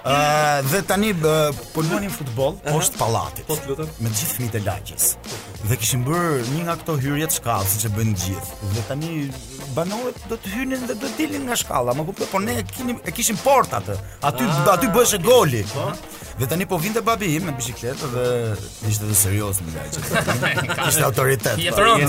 Speaker 2: Ë uh, dhe tani uh, po luanim futboll poshtë pallatit.
Speaker 4: Po, të lutem.
Speaker 2: Me të gjithë fëmijët e lagjes. Dhe kishim bërë një nga këto hyrjet e shkallës siç e bëjnë të gjithë. Dhe tani banorët do të hynin dhe do të dilnin nga shkalla, më kupton, por ne e kishim e kishim portë atë. Aty ah, aty bëheshe goli. Po. Dhe tani po vinte babi im me biçikletë dhe ishte dhe serioz në lagje. Ishte autoritet. Po.
Speaker 3: Jetëron.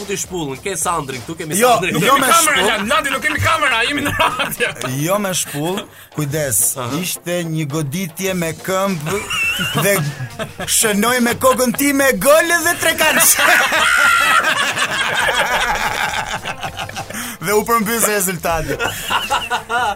Speaker 4: Futi shpullën, ke Sandrin këtu, kemi
Speaker 2: jo,
Speaker 4: Sandrin.
Speaker 2: Jo,
Speaker 3: jo
Speaker 2: me
Speaker 3: kamera, shpullë. Landi, nuk kemi kamera, jemi në radio.
Speaker 2: Jo me shpullë, kujdes. Uh -huh. Ishte një goditje me këmbë dhe shënoi me kokën time gol dhe trekëndsh. dhe u përmbys rezultati.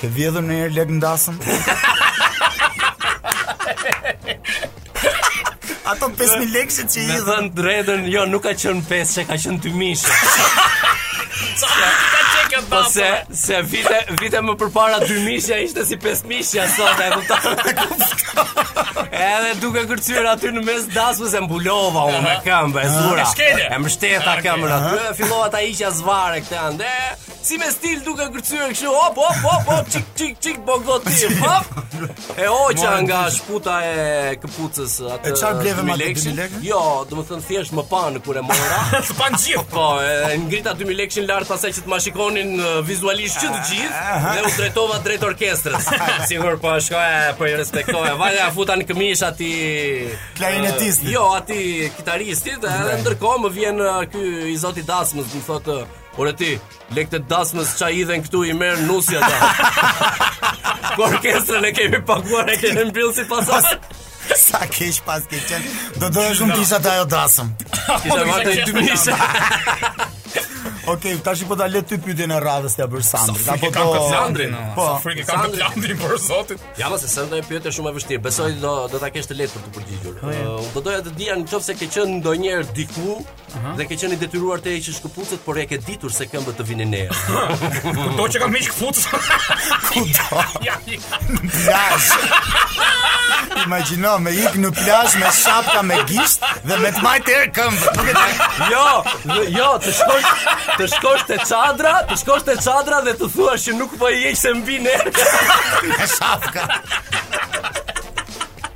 Speaker 2: Ke vjedhur ndonjëherë lekë në dasëm? Ato 5.000 lekë që që
Speaker 4: i
Speaker 2: dhanë.
Speaker 4: Të drejtën, jo, nuk ka qënë 5, ka qënë
Speaker 3: dy mijshe.
Speaker 4: Po se, se vite, vite më përpara 2 mijshja ishte si 5 mijshja sot e kupton. Edhe duke kërcyer aty në mes dasmës e mbulova unë me këmbë, e zura. E mbështeta këmbën aty, fillova ta hiqja zvare këtej andej. Si me stil duke kërcyer kështu, hop hop hop hop çik çik çik po goti. Hop. E hoqa nga shputa e këpucës atë.
Speaker 2: E çfarë bleve me
Speaker 4: 2000
Speaker 2: lekë?
Speaker 4: Jo, domethënë thjesht më panë kur e mora.
Speaker 3: Të panë të gjithë.
Speaker 4: Po, e ngrita 2000 lekëshin lart pastaj që të ma shikonin vizualisht që të gjithë dhe u drejtova drejt orkestrës. Sikur po shkoja po i respektoja. Vajta ia futa në këmishë aty
Speaker 2: klarinetistit.
Speaker 4: Jo, aty kitaristit, edhe ndërkohë më vjen ky i zoti i dasmës, më thotë Ore ti, lekët e dasmës që hidhen këtu i merr nusja, tha. Se orkestrën e kemi paguar e kemi mbyll si pazar.
Speaker 2: Sa keq paske qenë. Dola shumë keq te ajo dasëm.
Speaker 4: Kisha marrë dy
Speaker 2: mijshe. Ok, tashi po ta lë ty pyetjen e radhës t'ia bësh Sandrit.
Speaker 3: Sa frikë kam për Sandrin.
Speaker 2: Po,
Speaker 3: sa frikë kam për Sandrin për Zotin.
Speaker 4: Ja, nuk e mendoj pyetje shumë e vështirë. Besoj do do ta kesh të lehtë për të përgjigjur. Po, po. Uh, do doja të dija nëse ke qenë ndonjëherë diku Aha. Dhe ke qenë i detyruar të heqësh këpucët, por e ke ditur se këmbët të vinin erë.
Speaker 3: Kudo që kam hequr këpucët.
Speaker 2: Kudo.
Speaker 3: Ja,
Speaker 2: ja. Imagjino me ik në plazh me shapka me gisht dhe me të mbajt erë këmbët. Nuk e di.
Speaker 4: Jo, jo, të shkosh të shkosh te çadra, të shkosh te çadra dhe të thuash që nuk po i heq se
Speaker 2: më
Speaker 3: vijnë erë. Shapkat.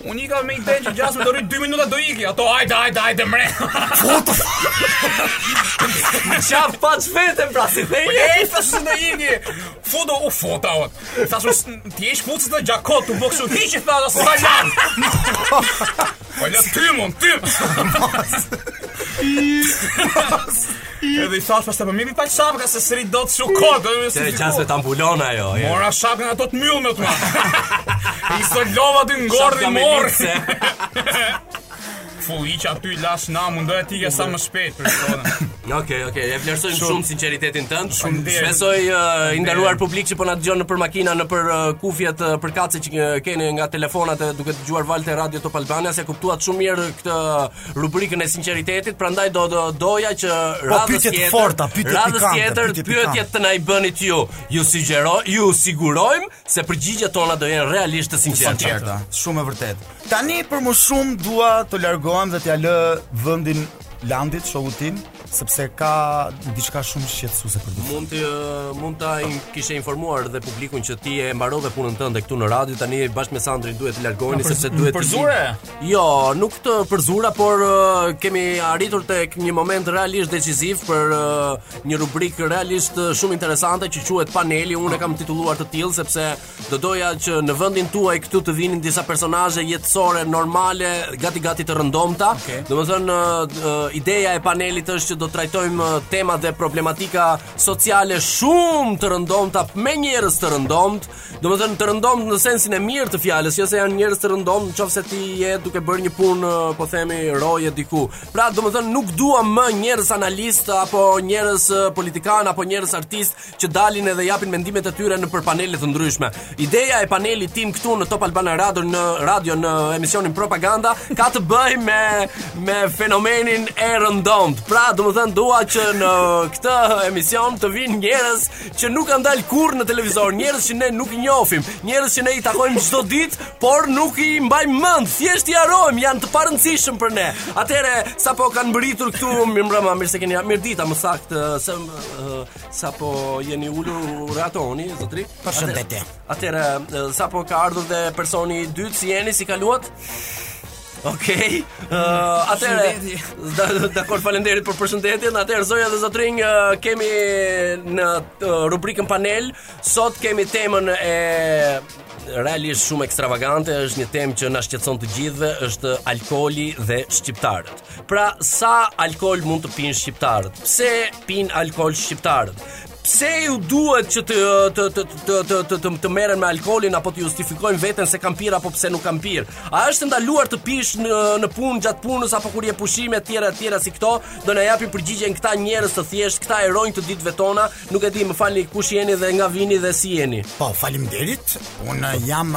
Speaker 3: Unë ikam me idenë që gjasme do rri 2 minuta do iki, ato ajde, ajde, ajde, mre.
Speaker 4: What the fuck! Ça vetën, pra, si
Speaker 3: dhe
Speaker 4: një?
Speaker 3: E, sa s'u iki, foto, u foto, o. Sa së së ti esh pucë të gjakot, të bëksu ti që thada së sa janë. Po, le ty mund, ty. Edhe i thashë se po mirë pa shapka se sri do të shukoj.
Speaker 4: Te ças me tambulon ajo.
Speaker 3: Mora shapkën ato të mbyll me të ma. I së lova dy ngordhi mor. Fulliq aty lash, u mundoj të ik sa më shpejt për shkollën.
Speaker 4: Okej, okej, e vlerësojmë shumë sinqeritetin tënd. Shpresoj uh, i nderuar publik që po na dëgjon nëpër makina, nëpër uh, kufjet, uh, përkatëse që keni nga telefonat duke dëgjuar valët e Radio Top Albania, se e kuptuat shumë mirë këtë rubrikën e sinqeritetit, prandaj do doja që po, radhës
Speaker 2: tjetër, pyetjet
Speaker 4: e
Speaker 2: forta,
Speaker 4: pyetjet
Speaker 2: pikante,
Speaker 4: radhës
Speaker 2: tjetër,
Speaker 4: pyetjet të na i bënit ju. Ju sugjeroj, ju sigurojmë se përgjigjet tona do jenë realisht të sinqerta.
Speaker 2: Të sinqerta, shumë e vërtetë. Tani për më shumë dua të largohem dhe t'ia lë vendin Landit, shokut tim, sepse ka diçka shumë shqetësuese për ty.
Speaker 4: Mund të, mund ta kishe informuar dhe publikun që ti e mbarove punën tënde këtu në radio, tani bashkë me Sandrin duhet të largoheni sepse
Speaker 3: po,
Speaker 4: na
Speaker 3: përzure.
Speaker 4: Jo, nuk të përzura, por uh, kemi arritur tek një moment realisht deciziv për uh, një rubrikë realisht uh, shumë interesante që quhet paneli, unë e kam titulluar të tillë, sepse do doja që në vendin tuaj këtu të vinin disa personazhe jetësore normale, gati-gati të rëndomta,
Speaker 3: okej.
Speaker 4: Domethënë uh, uh, ideja e panelit është që do të trajtojmë uh, tema dhe problematika sociale shumë të rëndomta, me njerëz të rëndomtë, Domethënë të rëndomtë në sensin e mirë të fjalës, jo se janë njerëz të rëndomtë në qoftë se ti je duke bërë një punë, po themi, roje diku. Pra, domethënë nuk dua më njerëz analistë, apo njerëz politikanë, apo njerëz artistë që dalin edhe japin mendimet e tyre nëpër panele të ndryshme. Ideja e panelit tim këtu në Top Albania Radio në, radio, në emisionin Propaganda ka të bëjë me, me fenomenin e rëndomtë. Pra, domethënë dua që në këtë emision të vijnë njerëz që nuk kanë dalë kurrë në televizor, njerëz që ne nuk i njohim, njerëz që ne i takojmë çdo ditë, por nuk i mbajmë mend, thjesht i harrojmë, janë të parëndësishëm për ne. Atëherë, sapo kanë mbërritur këtu, mirëmbrëma, mirë se keni mirëdita, më saktë, se uh, sapo jeni ulur rehatohuni, zotëri.
Speaker 2: Përshëndetje.
Speaker 4: Atëherë, sapo ka ardhur dhe personi i dytë, si jeni, si kaluat? Okej. Uh, atëherë dakord, faleminderit për përshëndetjen. Atëherë zonja dhe zotërinj uh, kemi në uh, rubrikën panel sot kemi temën e realisht shumë ekstravagante, është një temë që na shqetëson të gjithëve, është alkooli dhe shqiptarët. Pra, sa alkool mund të pinë shqiptarët? Pse pinë alkool shqiptarët? Pse ju duhet që të të të të të të të të merren me alkoolin apo të justifikojnë veten se kanë pirë apo pse nuk kanë pirë? A është e ndaluar të pish në në punë gjatë punës apo kur je pushime etj etj si këto? Do na japin përgjigjen këta njerëz të thjeshtë, këta heronj të ditëve tona, nuk e di, më falni kush jeni dhe nga vini dhe si jeni.
Speaker 2: Po, faleminderit. Unë jam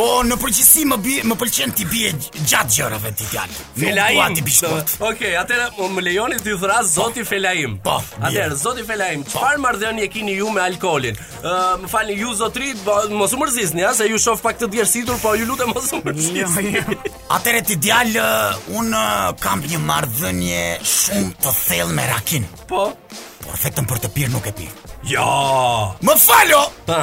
Speaker 2: Po në përgjithësi më bie, më pëlqen t'i bie gjatë gjërave ti djalë.
Speaker 4: Felaim.
Speaker 2: Po t'i bi shkurt.
Speaker 4: Okej, okay, atëra po më lejoni t'ju thras Zoti po. Felaim.
Speaker 2: Po. Atëra
Speaker 4: Zoti Felaim, po. çfarë marrëdhënie keni ju me alkoolin? Ë, uh, më falni ju zotri, po, mos u mërzizni, se ju shoh pak të djersitur, po ju lutem mos u mërzizni.
Speaker 2: Jo, jo. Atëra ti djalë, un kam një marrëdhënie shumë të thellë me rakinë.
Speaker 4: Po.
Speaker 2: Por vetëm për të pirë nuk e pi. Jo.
Speaker 4: Po fol. Pa.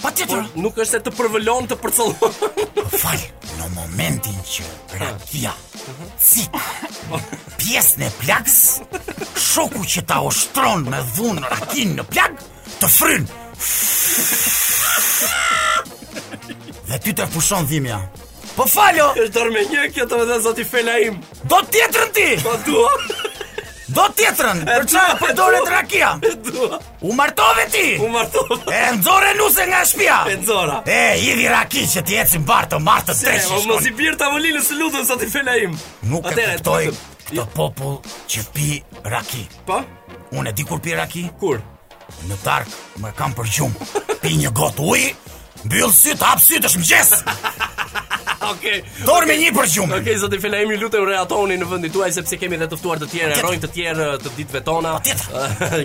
Speaker 2: Patjetër.
Speaker 4: Por nuk është se të përvëlon të përcëllon.
Speaker 2: Po fol, në momentin që Rakia si pjesë e plagës, shoku që ta ushtron me dhunë rakinë në plagë, të fryn. Dhe ty të pushon dhimbja. Po fol!
Speaker 4: Është dorë me një kjo te ve dhe zoti Felaim.
Speaker 2: Do tjetrën ti!
Speaker 4: Po dua!
Speaker 2: Do tjetrën! Për ça përdoret rakia!
Speaker 4: Dua!
Speaker 2: U martove ti!
Speaker 4: U martove!
Speaker 2: E nxore nusen nga shpia!
Speaker 4: E nxora!
Speaker 2: E, hidhi raki që t'i eci mbarë, të
Speaker 4: marrtë
Speaker 2: dreqi
Speaker 4: shkon! Mos i bjerë tavolinës të lutem zoti Felaim!
Speaker 2: Nuk e kuptoj këtë popull që pi raki.
Speaker 4: Po?
Speaker 2: Unë e di kur pi raki?
Speaker 4: Kur?
Speaker 2: Në darkë më kap për gjumë. Pi një gotë ujë, Mbyll sytë, hap sytë, është mëngjes!
Speaker 4: Okej. Okay.
Speaker 2: Dorë me një për gjumë.
Speaker 4: Okej, okay, zoti Felaim, ju lutem rehatohuni në vendin tuaj sepse kemi edhe të ftuar të tjerë, heronj të tjerë të ditëve tona.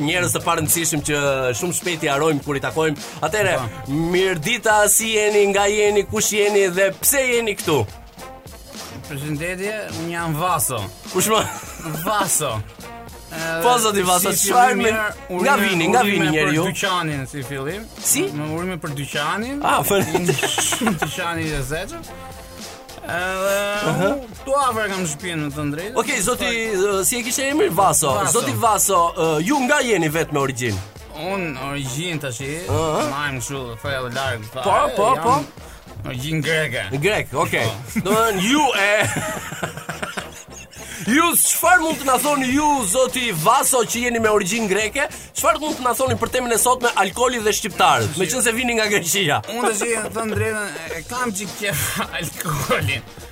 Speaker 4: Njerëz të parëndësishëm që shumë shpejt i harrojmë kur i takojmë. Atëherë, mirëdita, si jeni, nga jeni, kush jeni dhe pse jeni këtu?
Speaker 3: Përshëndetje, unë jam Vaso.
Speaker 4: Kush ma?
Speaker 3: Vaso.
Speaker 4: Po zoti Vaso, çfarë
Speaker 3: më
Speaker 4: nga vini, nga vini ju?
Speaker 3: Urime dyqanin si fillim.
Speaker 4: Si?
Speaker 3: Më urime për dyqanin.
Speaker 4: Ah, për
Speaker 3: dyqanin e Zexhës. Edhe tu afër kam shtëpinë të drejtë.
Speaker 4: Okej, okay, zoti, si e kishit emrin Vaso?
Speaker 3: Vaso.
Speaker 4: Zoti Vaso, uh, ju nga jeni vetë me origjinë?
Speaker 3: Un origjinë tash,
Speaker 4: uh -huh.
Speaker 3: majm kështu, fjalë larg.
Speaker 4: Po, po, po.
Speaker 3: Origjinë greke.
Speaker 4: Grek, okay. Po. Domethënë ju e Ju çfarë mund të na thoni ju zoti Vaso që jeni me origjinë greke? Çfarë mund të na thoni për temën e sotme alkooli dhe shqiptarët? Meqenëse vini nga Greqia.
Speaker 3: Unë të them të drejtën, e kam çik alkoolin.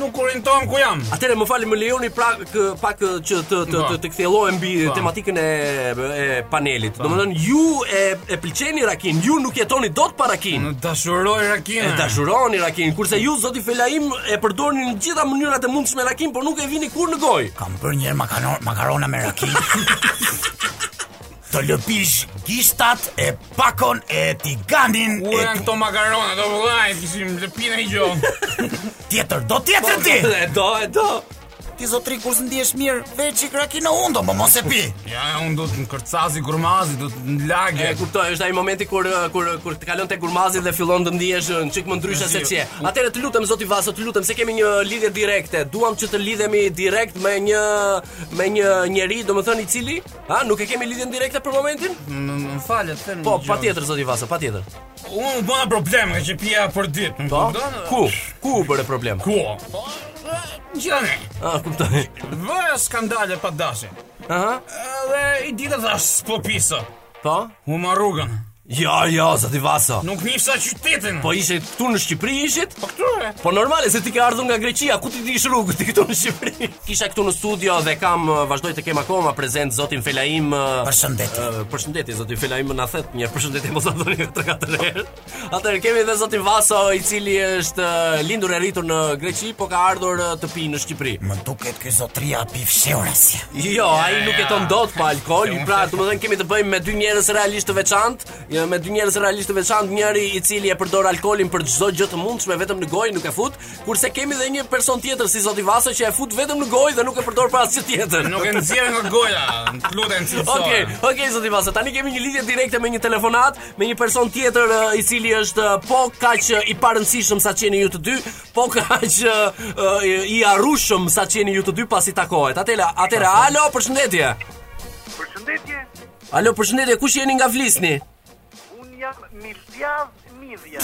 Speaker 3: Nuk orientohem ku jam.
Speaker 4: Atëre më falni më lejoni pra kë, pak që të të të, po. të kthjellohem mbi
Speaker 3: po.
Speaker 4: tematikën e, e panelit. Po. Domethënë ju e e pëlqeni rakin, ju nuk jetoni dot pa rakin.
Speaker 3: Unë e dashuroj rakin.
Speaker 4: E dashuroni rakin, kurse ju zoti Felaim e përdorni në të gjitha mënyrat e mundshme rakin, por nuk e vini kurrë në gojë.
Speaker 2: Kam bërë njëherë makarona me rakin. Të lëpish gishtat e pakon e ti
Speaker 3: ganin
Speaker 2: e
Speaker 3: Ura këto makarona, do vëllaj, kishim lëpina i gjo
Speaker 2: Tjetër, do tjetër ti po,
Speaker 4: E do, e do
Speaker 2: Ti zotri kur së ndihesh mirë, veç i krakin në un do, po mos e pi
Speaker 3: Ja, unë do të në kërcazi gurmazi, do të në lagje
Speaker 4: E kuptoj, është ai momenti kur, kur, kur të kalon te gurmazi dhe fillon të ndihesh një çikë më ndryshe se qje Atëherë të lutem, zoti Vaso, të lutem, se kemi një lidhje direkte Duam që të lidhemi direkt me një, me një njeri, domethënë i cili A, nuk e kemi lidhjen direkte për momentin?
Speaker 3: Më falë, të them.
Speaker 4: Po, patjetër zoti Vaso, patjetër.
Speaker 3: Unë bëna problem që pija për ditë.
Speaker 4: Po. Ku? Ku u bëre problem?
Speaker 3: Ku? Gjani.
Speaker 4: A, kuptoj.
Speaker 3: Bëja skandale pa dashje.
Speaker 4: Aha.
Speaker 3: Dhe një ditë thash, s'po pisa.
Speaker 4: Po?
Speaker 3: Mu ma rrugën.
Speaker 4: Jo, jo, zoti Vaso.
Speaker 3: Nuk njëfë sa qytetin.
Speaker 4: Po ishe këtu në Shqipëri ishit?
Speaker 3: Po këtu e.
Speaker 4: Po normale, se ti ke ardhur nga Greqia, ku t'i dish rrugë ti këtu në Shqipëri? Kisha këtu në studio dhe kam uh, vazhdoj të kem akoma prezent zotin Felaim. Uh,
Speaker 2: përshëndetje.
Speaker 4: Uh, përshëndetje zoti Felaim na thet një përshëndetje mos e thoni tre katër herë. Atëherë kemi edhe zotin Vaso, i cili është uh, lindur e rritur në Greqi, po ka ardhur uh, të pi në Shqipëri.
Speaker 2: Më duket ky zotria pi fshehurazi.
Speaker 4: Jo, ai nuk jeton dot pa alkool, pra domethënë kemi të bëjmë me dy njerëz realisht të veçantë, me dy njerëz realisht të veçantë, njëri i cili e përdor alkoolin për çdo gjë të mundshme vetëm në gojë, nuk e fut, kurse kemi edhe një person tjetër si zoti Vaso që e fut vetëm në gojë dhe nuk e përdor për asgjë tjetër.
Speaker 3: Nuk e nxjerr nga goja, lutem si
Speaker 4: Okej, okay, okej okay, zoti Vaso, tani kemi një lidhje direkte me një telefonatë me një person tjetër i cili është po kaq i parëndësishëm sa ç'jeni ju të dy, Po kaq i arrushëm sa ç'jeni ju të dy pasi takohet. Atëra, atëherë, alo, përshëndetje.
Speaker 7: Përshëndetje.
Speaker 4: Alo, përshëndetje, kush jeni nga flisni?
Speaker 7: Un jam Miltiadh Midhja.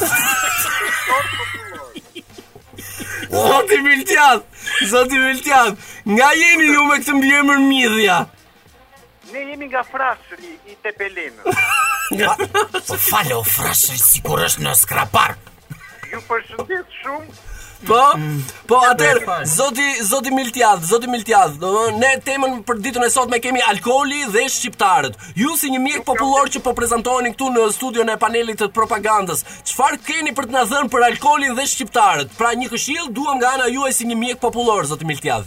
Speaker 4: Zoti Miltiadh, Zoti Miltiadh, nga jeni ju me këtë mbiemër Midhja?
Speaker 7: Ne jemi nga Frashëri i Tepelenës.
Speaker 2: Nga po, më fal, Frashëri sikur është në Skrapar.
Speaker 7: Ju përshëndes shumë.
Speaker 4: Po, po atër, zoti, zoti Miltiadh, zoti Miltiadh, do më, ne temën për ditën e sotme kemi alkooli dhe shqiptarët. Ju si një mjek popullor që po prezantoheni këtu në studion e panelit të propagandës, çfarë keni për të na dhënë për alkoolin dhe shqiptarët? Pra një këshillë duam nga ana juaj si një mjek popullor, zoti
Speaker 7: Miltiadh.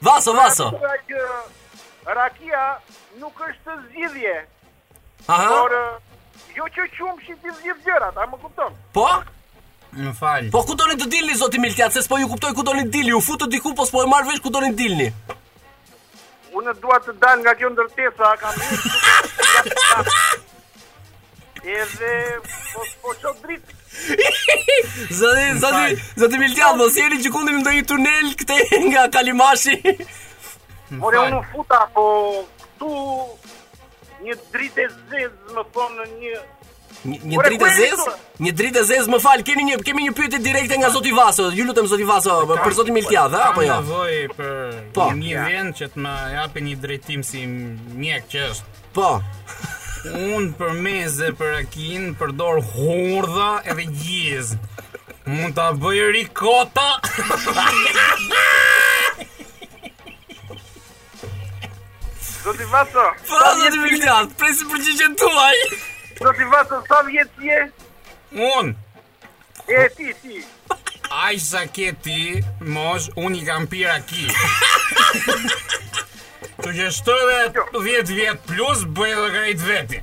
Speaker 7: Vaso,
Speaker 4: Vaso.
Speaker 7: Rakia nuk është zgjidhje.
Speaker 4: Aha.
Speaker 7: Por jo që qumshti t'i zgjidh gjërat, a më kupton?
Speaker 4: Po?
Speaker 3: Më fal.
Speaker 4: Po ku doni të dilni zoti Miltiadh, se s'po ju kuptoj ku doni të dilni, u futët diku po s'po e marr vesh ku doni të dilni.
Speaker 7: Unë dua të dal nga kjo ndërtesa, kam hyrë. Edhe po s'po çoj dritë.
Speaker 4: Zoti, zoti, zoti Miltiad, mos jeni gjëkundi në ndonjë tunel këtej nga Kalimashi.
Speaker 7: More unë u futa po këtu një dritë e zezë më thonë në
Speaker 4: një Një dritë e
Speaker 7: zezë,
Speaker 4: një dritë e zezë, më fal, kemi një kemi një pyetje direkte nga zoti Vaso. Ju lutem zoti Vaso, për zotin Miltiad, a apo jo?
Speaker 3: Nevoj për
Speaker 4: po.
Speaker 3: një vend që të më japë një drejtim si mjek që është.
Speaker 4: Po.
Speaker 3: Unë për meze për rakin përdor hurdha edhe gjiz. Mund ta bëj rikota.
Speaker 7: Zoti Vaso.
Speaker 4: Po, zoti Miltiad. Presim përgjigjen tuaj.
Speaker 7: Zoti Vaso sa vjeç je?
Speaker 3: Unë
Speaker 7: E ti, ti.
Speaker 3: Aq sa ke ti, mos, unë i kam pirë raki. Shto edhe 10 vjetë plus, bëjë dhe ka i
Speaker 7: të veti.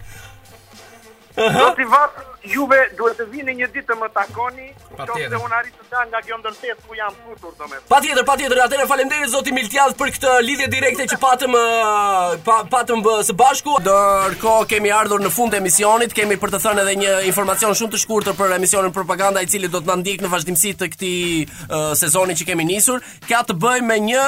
Speaker 7: Zoti Vaso, juve duhet të vini një ditë të më takoni, qoftë se unë arrij të dal nga kjo ndërtesë ku jam
Speaker 4: Patjetër, patjetër. Atëherë faleminderit zoti Miltiad për këtë lidhje direkte që patëm pa, patëm së bashku. Ndërkohë kemi ardhur në fund të emisionit, kemi për të thënë edhe një informacion shumë të shkurtër për emisionin Propaganda i cili do të na ndjekë në vazhdimësi të këtij uh, sezoni që kemi nisur. Ka të bëjë me një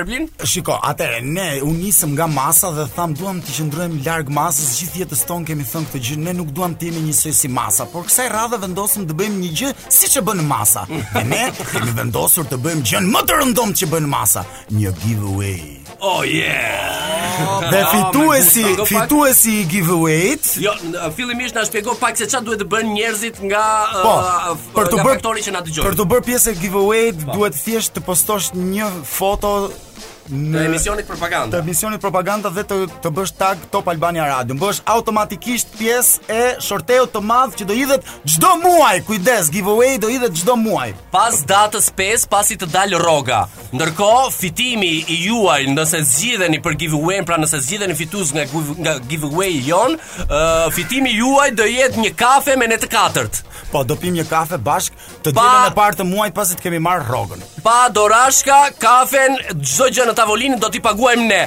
Speaker 4: Erblin?
Speaker 2: Shiko, atëherë ne u nisëm nga masa dhe thamë duam të qëndrojmë larg masës gjithë jetën tonë kemi thënë këtë gjë, ne nuk duam të jemi njësoj si masa, por kësaj radhe vendosëm të bëjmë një gjë siç e bën masa. E ne kemi vendosur të bëjmë gjënë më të rëndomtë që bën masa. Një giveaway.
Speaker 4: Oh yeah.
Speaker 2: Dhe fituesi,
Speaker 4: oh,
Speaker 2: fituesi i giveaway-t.
Speaker 4: Jo, fillimisht na shpjego pak se çfarë duhet të bëjnë njerëzit nga
Speaker 2: po,
Speaker 4: uh,
Speaker 2: për të bërë
Speaker 4: që na dëgjojnë.
Speaker 2: Për t'u bërë pjesë e giveaway-t po. duhet thjesht të postosh një foto të
Speaker 4: emisionit propaganda.
Speaker 2: Të emisionit propaganda dhe të të bësh tag Top Albania Radio. Bëhesh automatikisht pjesë e shorteut të madh që do hidhet çdo muaj. Kujdes, giveaway do hidhet çdo muaj.
Speaker 4: Pas datës 5, pasi të dalë rroga. Ndërkohë, fitimi i juaj nëse zgjidheni për giveaway, pra nëse zgjidheni fitues nga nga giveaway jonë, uh, fitimi i juaj do jetë një kafe me ne të katërt.
Speaker 2: Po do pimë një kafe bashkë Të
Speaker 4: pa,
Speaker 2: ditën e parë të muajit pasi të kemi marrë rrogën.
Speaker 4: Pa dorashka, kafen, çdo gjë në tavolinë do t'i paguajmë ne.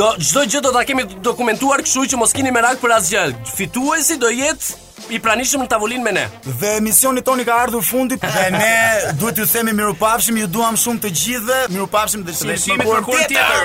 Speaker 4: Do çdo gjë do ta kemi dokumentuar, kështu që mos keni merak për asgjë. Fituesi do jetë i pranishëm në tavolinë me ne.
Speaker 2: Dhe emisionit tonë i ka ardhur fundi dhe ne duhet t'ju themi mirupafshim, ju duam shumë të gjithëve, mirupafshim dhe
Speaker 3: shihemi një herë tjetër.